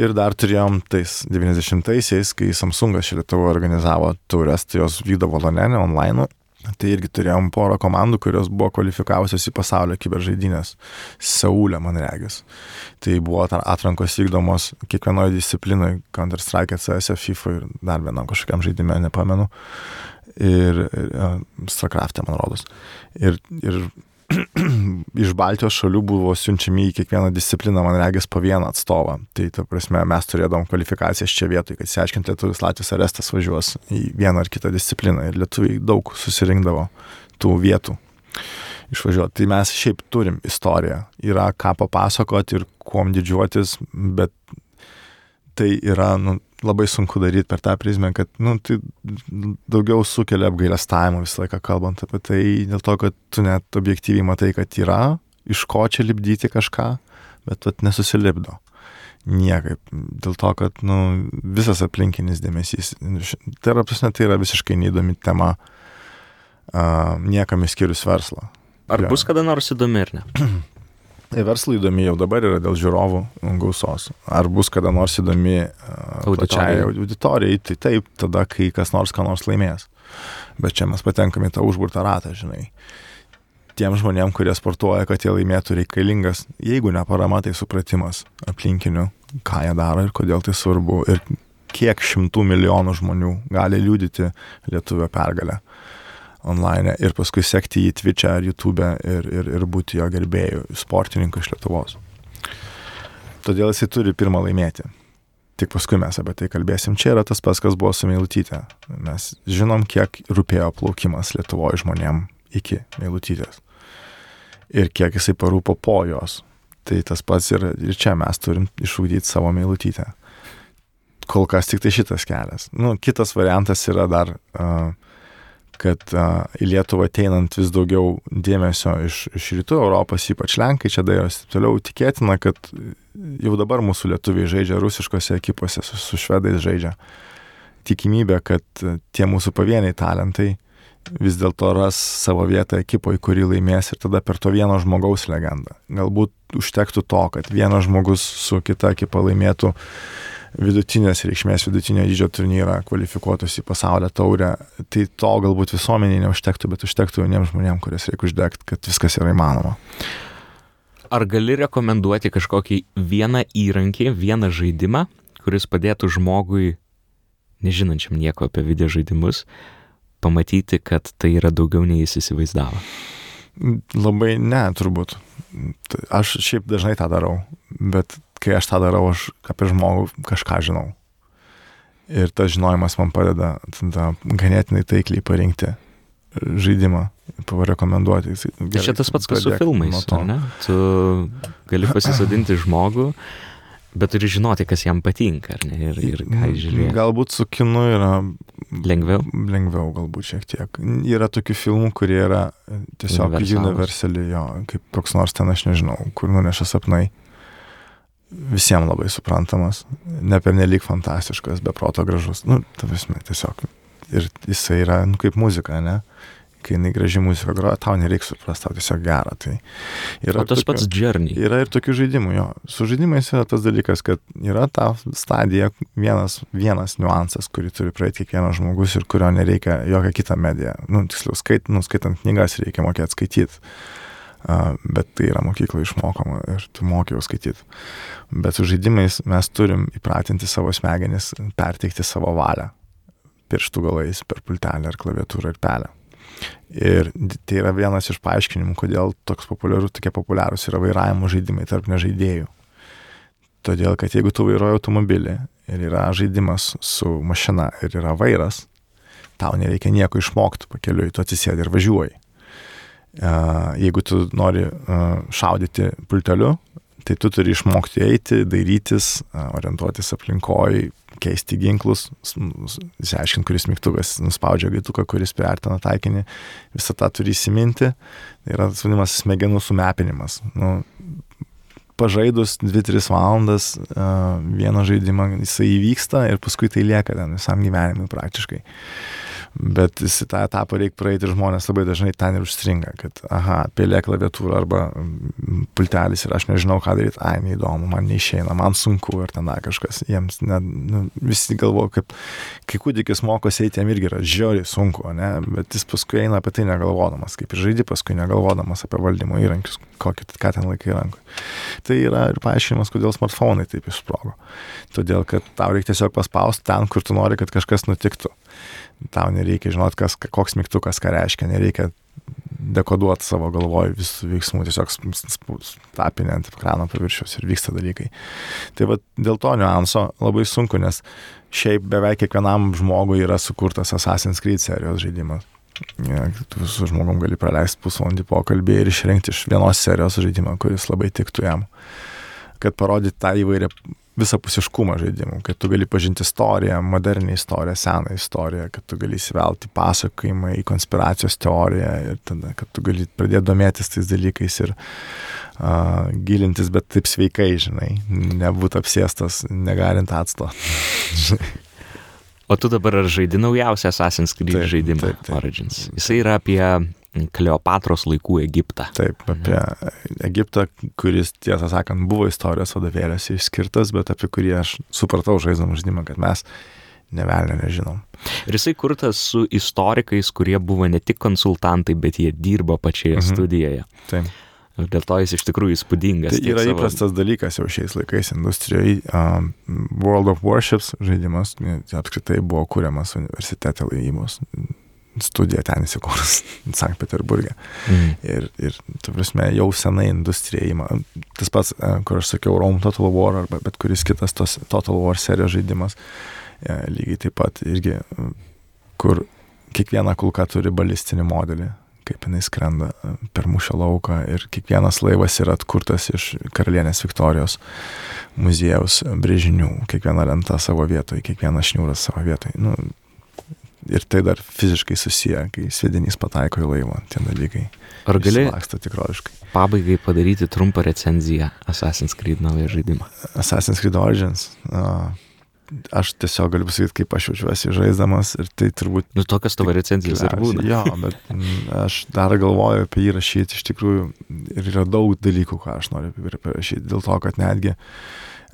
S2: Ir dar turėjom tais 90-aisiais, kai Samsungas Lietuvą organizavo turės, tai jos vykdavo Lonenė online. Tai irgi turėjom porą komandų, kurios buvo kvalifikavusios į pasaulio kiberžaidynės. Seulė, man regis. Tai buvo atrankos vykdomos kiekvienoje disciplinoje, Counter-Strike, CS, FIFA ir dar vienam kažkokiam žaidime, nepamenu. Ir, ir uh, Starcraft'e, man rodos. Ir, ir iš Baltijos šalių buvo siunčiami į kiekvieną discipliną, man regis, po vieną atstovą. Tai, ta prasme, mes turėdom kvalifikacijas čia vietoj, kad išsiaiškinti lietuvis Latvijos arestas važiuos į vieną ar kitą discipliną. Ir lietuviai daug susirinkdavo tų vietų išvažiuoti. Tai mes šiaip turim istoriją. Yra ką papasakoti ir kuom didžiuotis, bet tai yra nu, labai sunku daryti per tą prizmę, kad nu, tai daugiau sukelia apgailestavimą visą laiką kalbant apie tai, dėl to, kad tu net objektyviai matai, kad yra iš ko čia lipdyti kažką, bet vat, nesusilipdo. Niekaip. Dėl to, kad nu, visas aplinkinis dėmesys. Tai yra, prasme, tai yra visiškai neįdomi tema uh, niekam išskyrus verslą.
S3: Ar
S2: Jo.
S3: bus kada nors įdomi ar ne?
S2: Tai Verslui įdomi jau dabar yra dėl žiūrovų gausos. Ar bus kada nors įdomi uh,
S3: Auditorijai.
S2: auditorijai, tai taip, tada, kai kas nors ką nors laimės. Bet čia mes patenkame į tą užburtą ratą, žinai. Tiem žmonėm, kurie sportuoja, kad jie laimėtų reikalingas, jeigu ne parama, tai supratimas aplinkinių, ką jie daro ir kodėl tai svarbu. Ir kiek šimtų milijonų žmonių gali liūdyti lietuvio pergalę online ir paskui sekti jį Twitch'e ar YouTube ir, ir, ir būti jo gerbėjų, sportininku iš Lietuvos. Todėl jisai turi pirmą laimėti. Tik paskui mes apie tai kalbėsim. Čia yra tas pats, kas buvo su Meilutytė. Mes žinom, kiek rūpėjo plaukimas Lietuvoje žmonėm iki Meilutytės. Ir kiek jisai parūpo po jos. Tai tas pats ir, ir čia mes turim išugdyti savo Meilutytę. Kol kas tik tai šitas kelias. Nu, kitas variantas yra dar uh, kad į Lietuvą ateinant vis daugiau dėmesio iš, iš rytų Europos, ypač Lenkai čia dairosi, toliau tikėtina, kad jau dabar mūsų lietuviai žaidžia rusiškose ekipose, su, su švedais žaidžia. Tikimybė, kad tie mūsų pavieniai talentai vis dėlto ras savo vietą ekipoje, kuri laimės ir tada per to vieno žmogaus legendą. Galbūt užtektų to, kad vienas žmogus su kita ekipa laimėtų vidutinės reikšmės, vidutinio dydžio turnyrą kvalifikuotus į pasaulio taurę, tai to galbūt visuomeniai neužtektų, bet užtektų jauniems žmonėms, kurias reikia uždegti, kad viskas yra įmanoma.
S3: Ar gali rekomenduoti kažkokį vieną įrankį, vieną žaidimą, kuris padėtų žmogui, nežinančiam nieko apie video žaidimus, pamatyti, kad tai yra daugiau nei jis įsivaizdavo?
S2: Labai ne, turbūt. Aš šiaip dažnai tą darau, bet kai aš tą darau, aš apie žmogų kažką žinau. Ir tas žinojimas man padeda tada ganėtinai taikliai parinkti žaidimą, parekomenduoti.
S3: Tai čia tas pats, kas su filmais? Tu gali pasisadinti žmogų, bet turi žinoti, kas jam patinka, ne, ir, ir ką žiūri.
S2: Galbūt su kinu yra
S3: lengviau.
S2: Lengviau, galbūt šiek tiek. Yra tokių filmų, kurie yra tiesiog universali, jo, kaip koks nors ten, aš nežinau, kur nuneša sapnai visiems labai suprantamas, ne pernelyg fantastiškas, beproto gražus. Nu, ta prasme, tiesiog. Ir jisai yra, nu, kaip muzika, ne? Kai jinai graži muzika groja, tau nereikia suprasti, tau tiesiog gera. Tai
S3: yra o tas tokių, pats journey.
S2: Yra ir tokių žaidimų, jo. Su žaidimais yra tas dalykas, kad yra ta stadija, vienas, vienas niuansas, kurį turi praeiti kiekvienas žmogus ir kurio nereikia jokią kitą mediją. Nu, tiksliau, skait, nu, skaitant knygas reikia mokėti skaityti bet tai yra mokykla išmokoma ir tu mokiau skaityti. Bet su žaidimais mes turim įpratinti savo smegenis, perteikti savo valią pirštų galais per pultelę ar klaviatūrą ir pelę. Ir tai yra vienas iš paaiškinimų, kodėl toks populiarus, tokie populiarūs yra vairavimo žaidimai tarp nežaidėjų. Todėl, kad jeigu tu vairuoji automobilį ir yra žaidimas su mašina ir yra vairas, tau nereikia nieko išmokti pakeliui, tu atsisėdi ir važiuoji jeigu tu nori šaudyti pulteliu, tai tu turi išmokti eiti, dairytis, orientuotis aplinkoj, keisti ginklus, įsiaiškinti, kuris mygtukas nuspaudžia gaituką, kuris priartina taikinį, visą tą turi įsiminti. Tai yra vadinamas smegenų sumepinimas. Nu, pažaidus 2-3 valandas uh, vieną žaidimą jisai įvyksta ir paskui tai lieka ten visam gyvenimui praktiškai. Uh, bet jis tą etapą reikia praeiti ir žmonės labai dažnai ten ir užstringa, kad, aha, pelė klaviatūra arba mm, pultelis ir aš nežinau, ką daryti, ai, neįdomu, man neišeina, man sunku ar ten kažkas, jiems ne, nu, visi galvoja, kaip kai kūdikis mokosi eiti, jam irgi yra žiauriai sunku, ne, bet jis paskui eina apie tai negalvodamas, kaip ir žaidži paskui negalvodamas apie valdymo įrankius, kokį, ką ten laikai rankui. Tai yra ir paaiškinimas, kodėl smartfonai taip išsprogo. Todėl, kad tau reikia tiesiog paspausti ten, kur tu nori, kad kažkas nutiktų tau nereikia žinot, kas, koks mygtukas ką reiškia, nereikia dekoduoti savo galvoj visų veiksmų, tiesiog tapinė ant ekrano paviršiaus ir vyksta dalykai. Tai va dėl to niuanso labai sunku, nes šiaip beveik kiekvienam žmogui yra sukurtas Assassin's Creed serijos žaidimas. Ja, tu su žmogum gali praleisti pusvalandį pokalbį ir išrinkti iš vienos serijos žaidimą, kuris labai tiktų jam. Kad parodyti tą įvairią visapusiškumą žaidimų, kad tu gali pažinti istoriją, modernią istoriją, seną istoriją, kad tu gali įsivelti pasakojimą į konspiracijos teoriją ir tada, kad tu gali pradėti domėtis tais dalykais ir uh, gilintis, bet taip sveikai, žinai, nebūtų apsėstas, negalint atsto.
S3: o tu dabar ar žaidi naujausią Assassin's Creed taip, žaidimą taip, taip. Origins? Jisai yra apie Kleopatros laikų Egiptą.
S2: Taip, apie Egiptą, kuris, tiesą sakant, buvo istorijos vadovėliuose išskirtas, bet apie kurį aš supratau žaidžiam žaidimą, kad mes nevelnio nežinom.
S3: Ir jisai kurtas su istorikais, kurie buvo ne tik konsultantai, bet jie dirbo pačioje mhm. studijoje.
S2: Taip.
S3: Ir dėl to jis iš tikrųjų įspūdingas.
S2: Tai yra savo... įprastas dalykas jau šiais laikais industrijoje. Um, World of Warships žaidimas apskritai buvo kūriamas universitete laivybos studija ten įsikūrus Sankt Peterburgė. Mm. Ir, ir, tu prasme, jau senai industrija įma. Tas pats, e, kur aš sakiau, Rome Total War arba bet kuris kitas tos Total War serijos žaidimas, e, lygiai taip pat irgi, kur kiekviena kulka turi balistinį modelį, kaip jinai skrenda e, per mūšio lauką ir kiekvienas laivas yra atkurtas iš karalienės Viktorijos muziejaus brėžinių, kiekviena lenta savo vietoje, kiekvienas šniūras savo vietoje. Nu, ir tai dar fiziškai susiję, kai svedinys pataiko į laivą, tie dalykai.
S3: Ar gali. Pabaigai padaryti trumpą recenziją Assassin's Creed naują žaidimą?
S2: Assassin's Creed Origins. Uh, aš tiesiog galiu pasakyti, kaip aš jaučiuosi žaisdamas ir tai turbūt...
S3: Nu, tokios tavo recenzijos ir būna.
S2: Jo, bet aš dar galvoju apie jį rašyti iš tikrųjų ir yra daug dalykų, ką aš noriu parašyti. Dėl to, kad netgi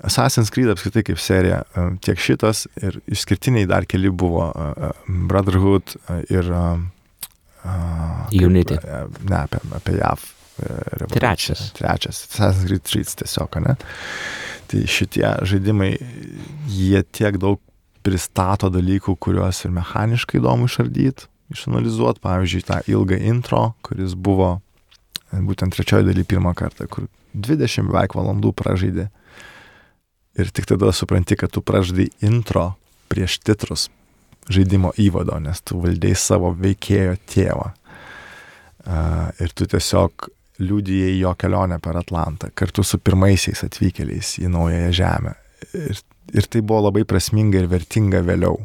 S2: Assassin's Creed apskritai kaip serija, e, tiek šitas ir išskirtiniai dar keli buvo e, e, Brotherhood ir kaip,
S3: Unity.
S2: Ne, apie, apie JAV.
S3: Trečias.
S2: Trečias. Assassin's Creed 3 tiesiog, ne? Tai šitie žaidimai, jie tiek daug pristato dalykų, kuriuos ir mechaniškai įdomu išardyti, išanalizuoti. Pavyzdžiui, tą ilgą intro, kuris buvo būtent trečioji daly pirmą kartą, kur 20 beveik valandų pražaidė. Ir tik tada supranti, kad tu pražaidai intro prieš titrus žaidimo įvado, nes tu valdėjai savo veikėjo tėvą. Ir tu tiesiog liūdėjai jo kelionę per Atlantą kartu su pirmaisiais atvykėliais į Naująją Žemę. Ir, ir tai buvo labai prasminga ir vertinga vėliau,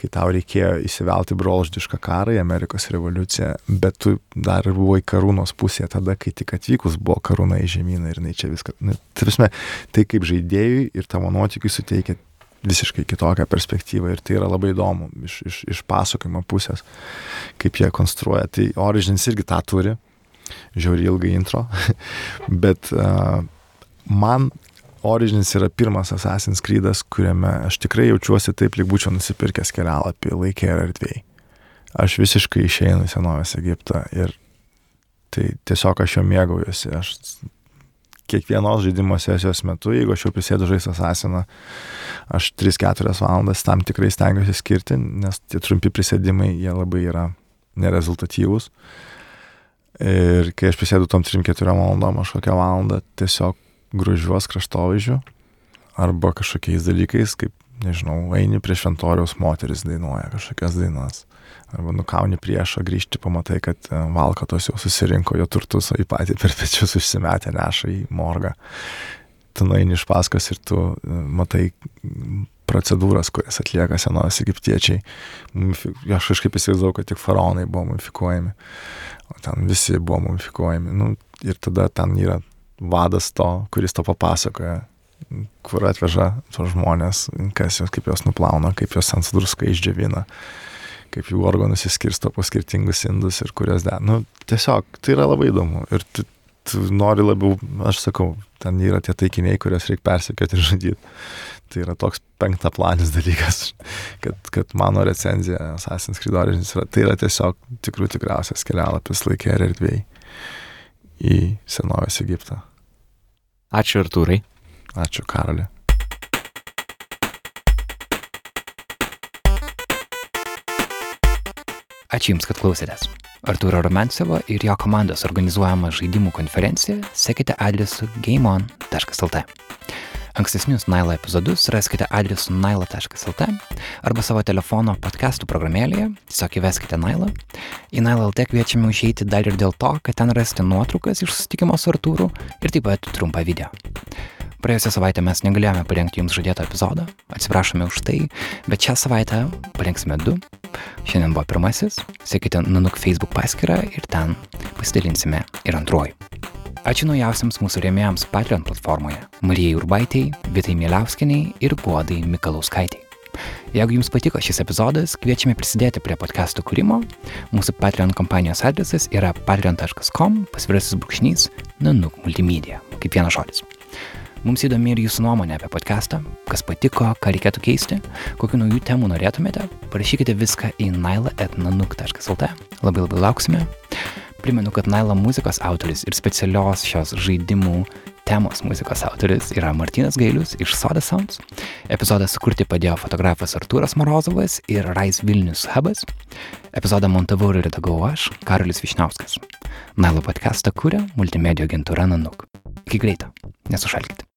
S2: kai tau reikėjo įsivelti brolždišką karą į Amerikos revoliuciją, bet tu dar ir buvai karūnos pusėje tada, kai tik atvykus buvo karūna į žemyną ir jinai čia viską. Nu, tai, prasme, tai kaip žaidėjui ir tavo nuotikiui suteikia visiškai kitokią perspektyvą ir tai yra labai įdomu iš, iš, iš pasakojimo pusės, kaip jie konstruoja. Tai Origins irgi tą turi, žiauri ilgai intro, bet uh, man Origins yra pirmas Assassin's Creed'as, kuriame aš tikrai jaučiuosi taip, lyg būčiau nusipirkęs kelialapį laikė ir erdvėjai. Aš visiškai išeinu į senovės Egiptą ir tai tiesiog aš jo mėgaujuosi. Aš kiekvienos žaidimo sesijos metu, jeigu aš jau prisėdu žaisti Assassiną, aš 3-4 valandas tam tikrai stengiuosi skirti, nes tie trumpi prisėdimai, jie labai yra nerezultatyvūs. Ir kai aš prisėdu tom 3-4 valandom, aš kokią valandą tiesiog gružiuos kraštovaizdžiu arba kažkokiais dalykais, kaip, nežinau, eini prie šventoriaus moteris dainuoja kažkokias dainas. Arba nukauni priešą, grįžti, pamatai, kad e, valkatos jau susirinko jo turtus, o į patį per pečius užsimetę neša į morgą. Tu nueini iš paskos ir tu e, matai procedūras, kurias atlieka senovės egiptiečiai. Aš kažkaip įsivaizdavau, kad tik faraonai buvo mumifikuojami, o ten visi buvo mumifikuojami. Nu, ir tada ten yra vadas to, kuris to papasakoja, kur atveža tos žmonės, kas jos, kaip jos nuplauna, kaip jos ant druską išdžiavina, kaip jų organus įskirsto po skirtingus indus ir kurias de. Nu, tiesiog tai yra labai įdomu. Ir tu, tu nori labiau, aš sakau, ten yra tie taikiniai, kuriuos reikia persekioti ir žudyti. Tai yra toks penktaplanis dalykas, kad, kad mano recenzija Assassin's Creed Origins yra, tai yra tiesiog tikrų tikriausias kelialapis laikė ir erdvėjai į senovės Egiptą.
S3: Ačiū Artūrai.
S2: Ačiū, Karolė.
S1: Ačiū Jums, kad klausėtės. Arturo Romancevo ir jo komandos organizuojama žaidimų konferencija sekite adresu gameon.lt. Ankstesnius Nailo epizodus raskite adresu nailo.lt arba savo telefono podcastų programėlėje, tiesiog įveskite Nailą. Į Nailą LT kviečiame užeiti dar ir dėl to, kad ten rasite nuotraukas iš susitikimo su Artūru ir taip pat trumpą video. Praėjusią savaitę mes negalėjome parengti jums žadėto epizodo, atsiprašome už tai, bet šią savaitę parengsime du. Šiandien buvo pirmasis, sekite Nanuk Facebook paskyrą ir ten pasidalinsime ir antruoju. Ačiū naujausiams mūsų rėmėjams Patreon platformoje - Marijai Urbaitėjai, Vitai Mieliauskiniai ir Guodai Mikalauskaitėjai. Jeigu jums patiko šis epizodas, kviečiame prisidėti prie podcastų kūrimo. Mūsų Patreon kompanijos adresas yra patreon.com pasvirasis brūkšnys Nanuk multimedia, kaip vienas žodis. Mums įdomi ir jūsų nuomonė apie podcastą, kas patiko, ką reikėtų keisti, kokiu naujų temų norėtumėte, parašykite viską į naila.nanuk.lt. Labai labai lauksime. Primenu, kad Naila muzikos autoris ir specialios šios žaidimų temos muzikos autoris yra Martinas Gailius iš Soda Sounds. Epizodą sukurti padėjo fotografas Artūras Morozovas ir Rais Vilnius Hubas. Epizodą montavau ir redagavau aš, Karolis Višnauskas. Nailo podcastą kūrė multimedijų agentūra Nanuk. Iki greito, nesušalkite.